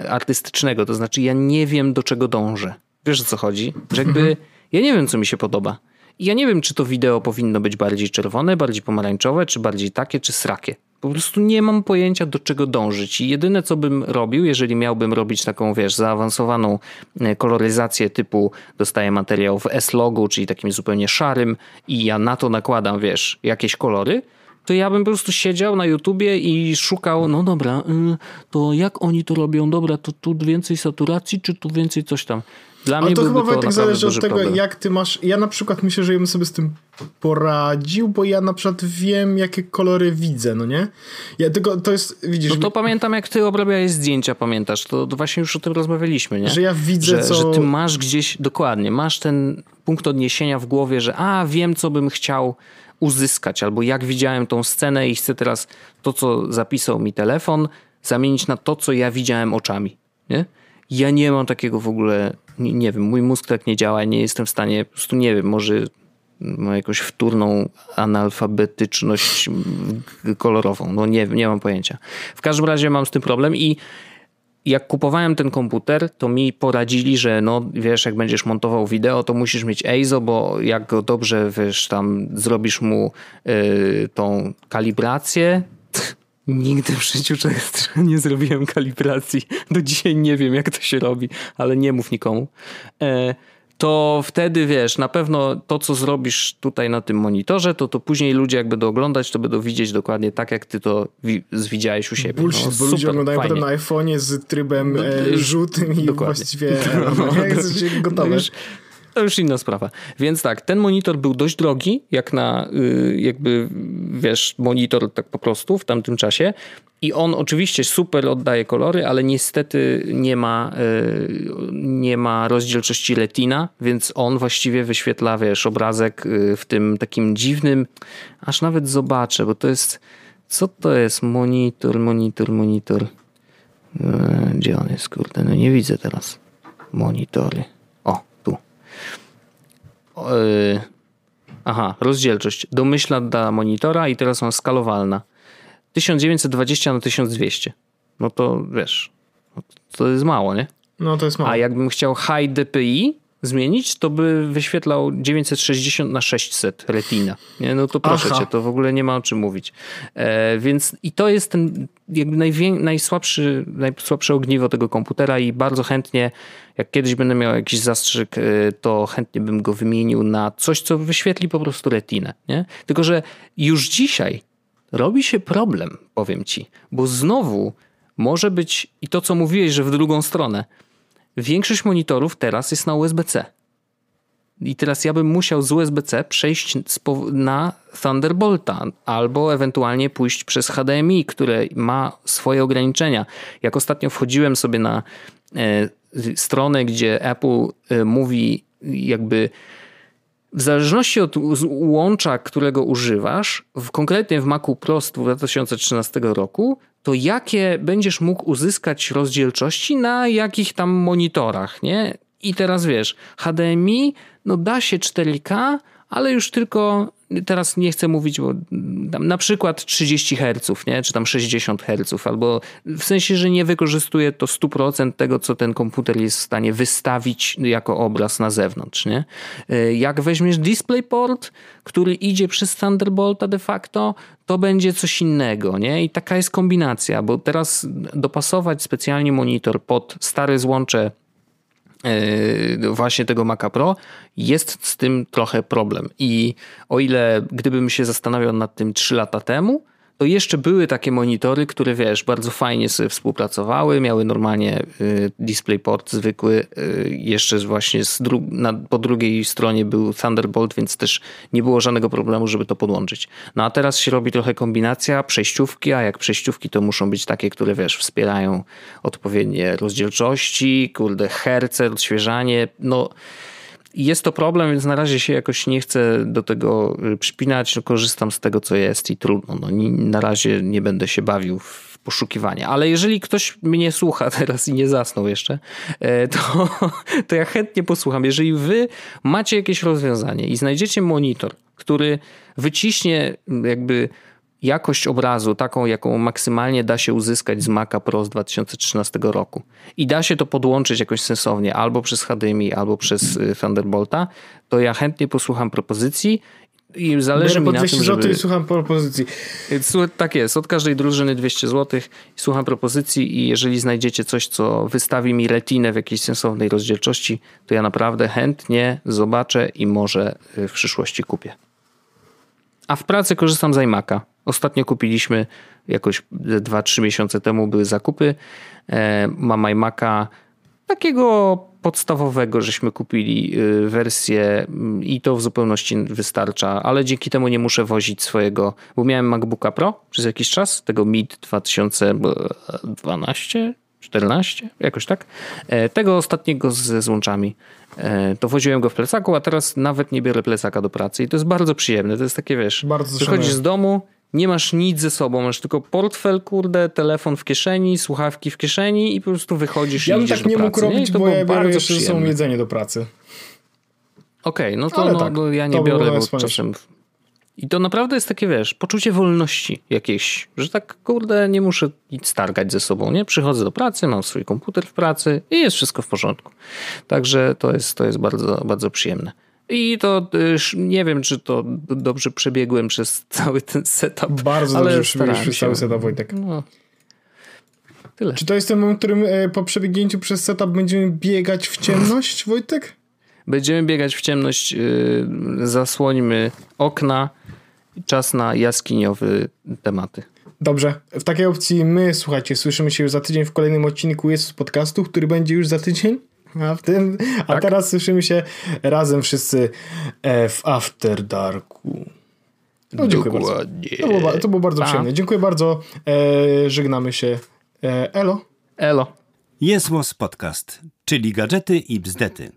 artystycznego, to znaczy ja nie wiem do czego dążę. Wiesz o co chodzi? Że jakby mhm. Ja nie wiem, co mi się podoba. I ja nie wiem, czy to wideo powinno być bardziej czerwone, bardziej pomarańczowe, czy bardziej takie, czy srakie. Po prostu nie mam pojęcia, do czego dążyć. I jedyne, co bym robił, jeżeli miałbym robić taką, wiesz, zaawansowaną e, koloryzację typu dostaję materiał w S-logu, czyli takim zupełnie szarym i ja na to nakładam, wiesz, jakieś kolory, to ja bym po prostu siedział na YouTubie i szukał, no dobra, y, to jak oni to robią? Dobra, to tu więcej saturacji, czy tu więcej coś tam?
Dla Ale mnie to chyba to tak zależy od tego, problem. jak ty masz. Ja na przykład myślę, że ja bym sobie z tym poradził, bo ja na przykład wiem, jakie kolory widzę, no nie? Ja tylko to jest, widzisz.
No to pamiętam, jak ty obrabiałeś zdjęcia, pamiętasz? To, to właśnie już o tym rozmawialiśmy, nie?
Że ja widzę,
że,
co.
Że ty masz gdzieś, dokładnie, masz ten punkt odniesienia w głowie, że a wiem, co bym chciał uzyskać, albo jak widziałem tą scenę i chcę teraz to, co zapisał mi telefon, zamienić na to, co ja widziałem oczami. Nie? Ja nie mam takiego w ogóle, nie, nie wiem, mój mózg tak nie działa, nie jestem w stanie, po prostu nie wiem, może ma jakąś wtórną analfabetyczność kolorową. No nie, nie mam pojęcia. W każdym razie mam z tym problem i jak kupowałem ten komputer, to mi poradzili, że no wiesz, jak będziesz montował wideo, to musisz mieć EIZO, bo jak go dobrze, wiesz, tam zrobisz mu yy, tą kalibrację, *laughs* Nigdy w życiu nie zrobiłem kalibracji. Do dzisiaj nie wiem, jak to się robi, ale nie mów nikomu. To wtedy wiesz, na pewno to, co zrobisz tutaj na tym monitorze, to to później ludzie jak będą oglądać, to będą widzieć dokładnie tak, jak ty to widziałeś u siebie.
Bullshit, no, bo ludzie oglądają fajnie. potem na iPhone'ie z trybem no, e, żółtym i dokładnie. właściwie *laughs* no, *laughs* no, jak no, gotowe. No już,
to już inna sprawa. Więc tak, ten monitor był dość drogi, jak na y, jakby, wiesz, monitor tak po prostu w tamtym czasie. I on oczywiście super oddaje kolory, ale niestety nie ma, y, nie ma rozdzielczości retina, więc on właściwie wyświetla, wiesz, obrazek y, w tym takim dziwnym, aż nawet zobaczę, bo to jest, co to jest? Monitor, monitor, monitor. Gdzie on jest, kurde? No nie widzę teraz. Monitory. Yy, aha, rozdzielczość. Domyślna dla monitora i teraz on skalowalna. 1920 na 1200. No to wiesz, no to jest mało, nie?
No to jest mało.
A jakbym chciał high DPI zmienić, to by wyświetlał 960 na 600 retina. Nie? No to proszę Aha. cię, to w ogóle nie ma o czym mówić. E, więc i to jest ten jakby najwię- najsłabszy, najsłabsze ogniwo tego komputera i bardzo chętnie, jak kiedyś będę miał jakiś zastrzyk, e, to chętnie bym go wymienił na coś, co wyświetli po prostu retinę. Nie? Tylko, że już dzisiaj robi się problem, powiem ci, bo znowu może być i to, co mówiłeś, że w drugą stronę, Większość monitorów teraz jest na USB-C. I teraz ja bym musiał z USB-C przejść na Thunderbolta albo ewentualnie pójść przez HDMI, które ma swoje ograniczenia. Jak ostatnio wchodziłem sobie na e, stronę, gdzie Apple e, mówi jakby w zależności od łącza, którego używasz, w, konkretnie w Macu Pro z 2013 roku, to jakie będziesz mógł uzyskać rozdzielczości na jakich tam monitorach, nie? I teraz wiesz, HDMI, no da się 4K, ale już tylko teraz nie chcę mówić, bo na przykład 30 Hz, nie? czy tam 60 Hz, albo w sensie, że nie wykorzystuje to 100% tego, co ten komputer jest w stanie wystawić jako obraz na zewnątrz. Nie? E, jak weźmiesz DisplayPort, który idzie przez Thunderbolta de facto, to będzie coś innego. Nie? I taka jest kombinacja, bo teraz dopasować specjalnie monitor pod stare złącze właśnie tego Maca Pro, jest z tym trochę problem. I o ile gdybym się zastanawiał nad tym 3 lata temu, to jeszcze były takie monitory, które wiesz, bardzo fajnie sobie współpracowały, miały normalnie y, DisplayPort zwykły, y, jeszcze właśnie dru na, po drugiej stronie był Thunderbolt, więc też nie było żadnego problemu, żeby to podłączyć. No a teraz się robi trochę kombinacja przejściówki, a jak przejściówki to muszą być takie, które wiesz, wspierają odpowiednie rozdzielczości, kurde, herce, odświeżanie, no jest to problem, więc na razie się jakoś nie chcę do tego y, przypinać. Korzystam z tego, co jest i trudno. No, na razie nie będę się bawił w poszukiwanie. Ale jeżeli ktoś mnie słucha *laughs* teraz i nie zasnął jeszcze, e, to, to ja chętnie posłucham. Jeżeli wy macie jakieś rozwiązanie i znajdziecie monitor, który wyciśnie jakby jakość obrazu, taką jaką maksymalnie da się uzyskać z Maca Pro z 2013 roku i da się to podłączyć jakoś sensownie albo przez HDMI, albo przez y, Thunderbolta, to ja chętnie posłucham propozycji i zależy mi na tym, żeby...
i słucham propozycji.
Tak jest, od każdej drużyny 200 zł słucham propozycji i jeżeli znajdziecie coś, co wystawi mi retinę w jakiejś sensownej rozdzielczości, to ja naprawdę chętnie zobaczę i może y, w przyszłości kupię. A w pracy korzystam z iMac'a Ostatnio kupiliśmy jakoś 2-3 miesiące temu były zakupy. E, Mam iMac'a takiego podstawowego, żeśmy kupili y, wersję mm, i to w zupełności wystarcza, ale dzięki temu nie muszę wozić swojego, bo miałem MacBooka Pro przez jakiś czas, tego MID 2012, 14, jakoś tak. E, Tego ostatniego ze złączami. E, To woziłem go w plecaku, a teraz nawet nie biorę plecaka do pracy i to jest bardzo przyjemne. To jest takie, wiesz,
Bardzo
wychodzisz
szanuję.
z domu, nie masz nic ze sobą, masz tylko portfel, kurde, telefon w kieszeni, słuchawki w kieszeni i po prostu wychodzisz
Ja
i idziesz
tak nie
do
mógł
pracy.
robić,
I to
bo ja biorę jeszcze ze sobą
przyjemne.
jedzenie do pracy.
Okej, no to no,
tak,
no, ja nie biorę, bo
najwspanialsze.
czasem... I to naprawdę jest takie, wiesz, poczucie wolności jakieś, że tak, kurde, nie muszę nic stargać ze sobą, nie? Przychodzę do pracy, mam swój komputer w pracy i jest wszystko w porządku. Także to jest, to jest bardzo, bardzo przyjemne. I to już nie wiem, czy to dobrze przebiegłem przez cały ten setup.
Bardzo
ale
dobrze przebiegłeś przez cały setup, Wojtek.
No. Tyle.
Czy to jest ten moment, w którym e, po przebiegnięciu przez setup będziemy biegać w ciemność, *laughs* Wojtek?
Będziemy biegać w ciemność, yy, zasłońmy okna. Czas na jaskiniowe tematy.
Dobrze. W takiej opcji my, słuchajcie, słyszymy się już za tydzień w kolejnym odcinku Jezus Podcastu, który będzie już za tydzień. A, w tym, a
Tak.
teraz słyszymy się razem wszyscy e, w After Darku. No, dziękuję bardzo.
Dokładnie.
To było, to było bardzo
Pa.
przyjemne. Dziękuję bardzo. E, żegnamy się. E, elo.
Elo.
Jest Podcast, czyli gadżety i bzdety.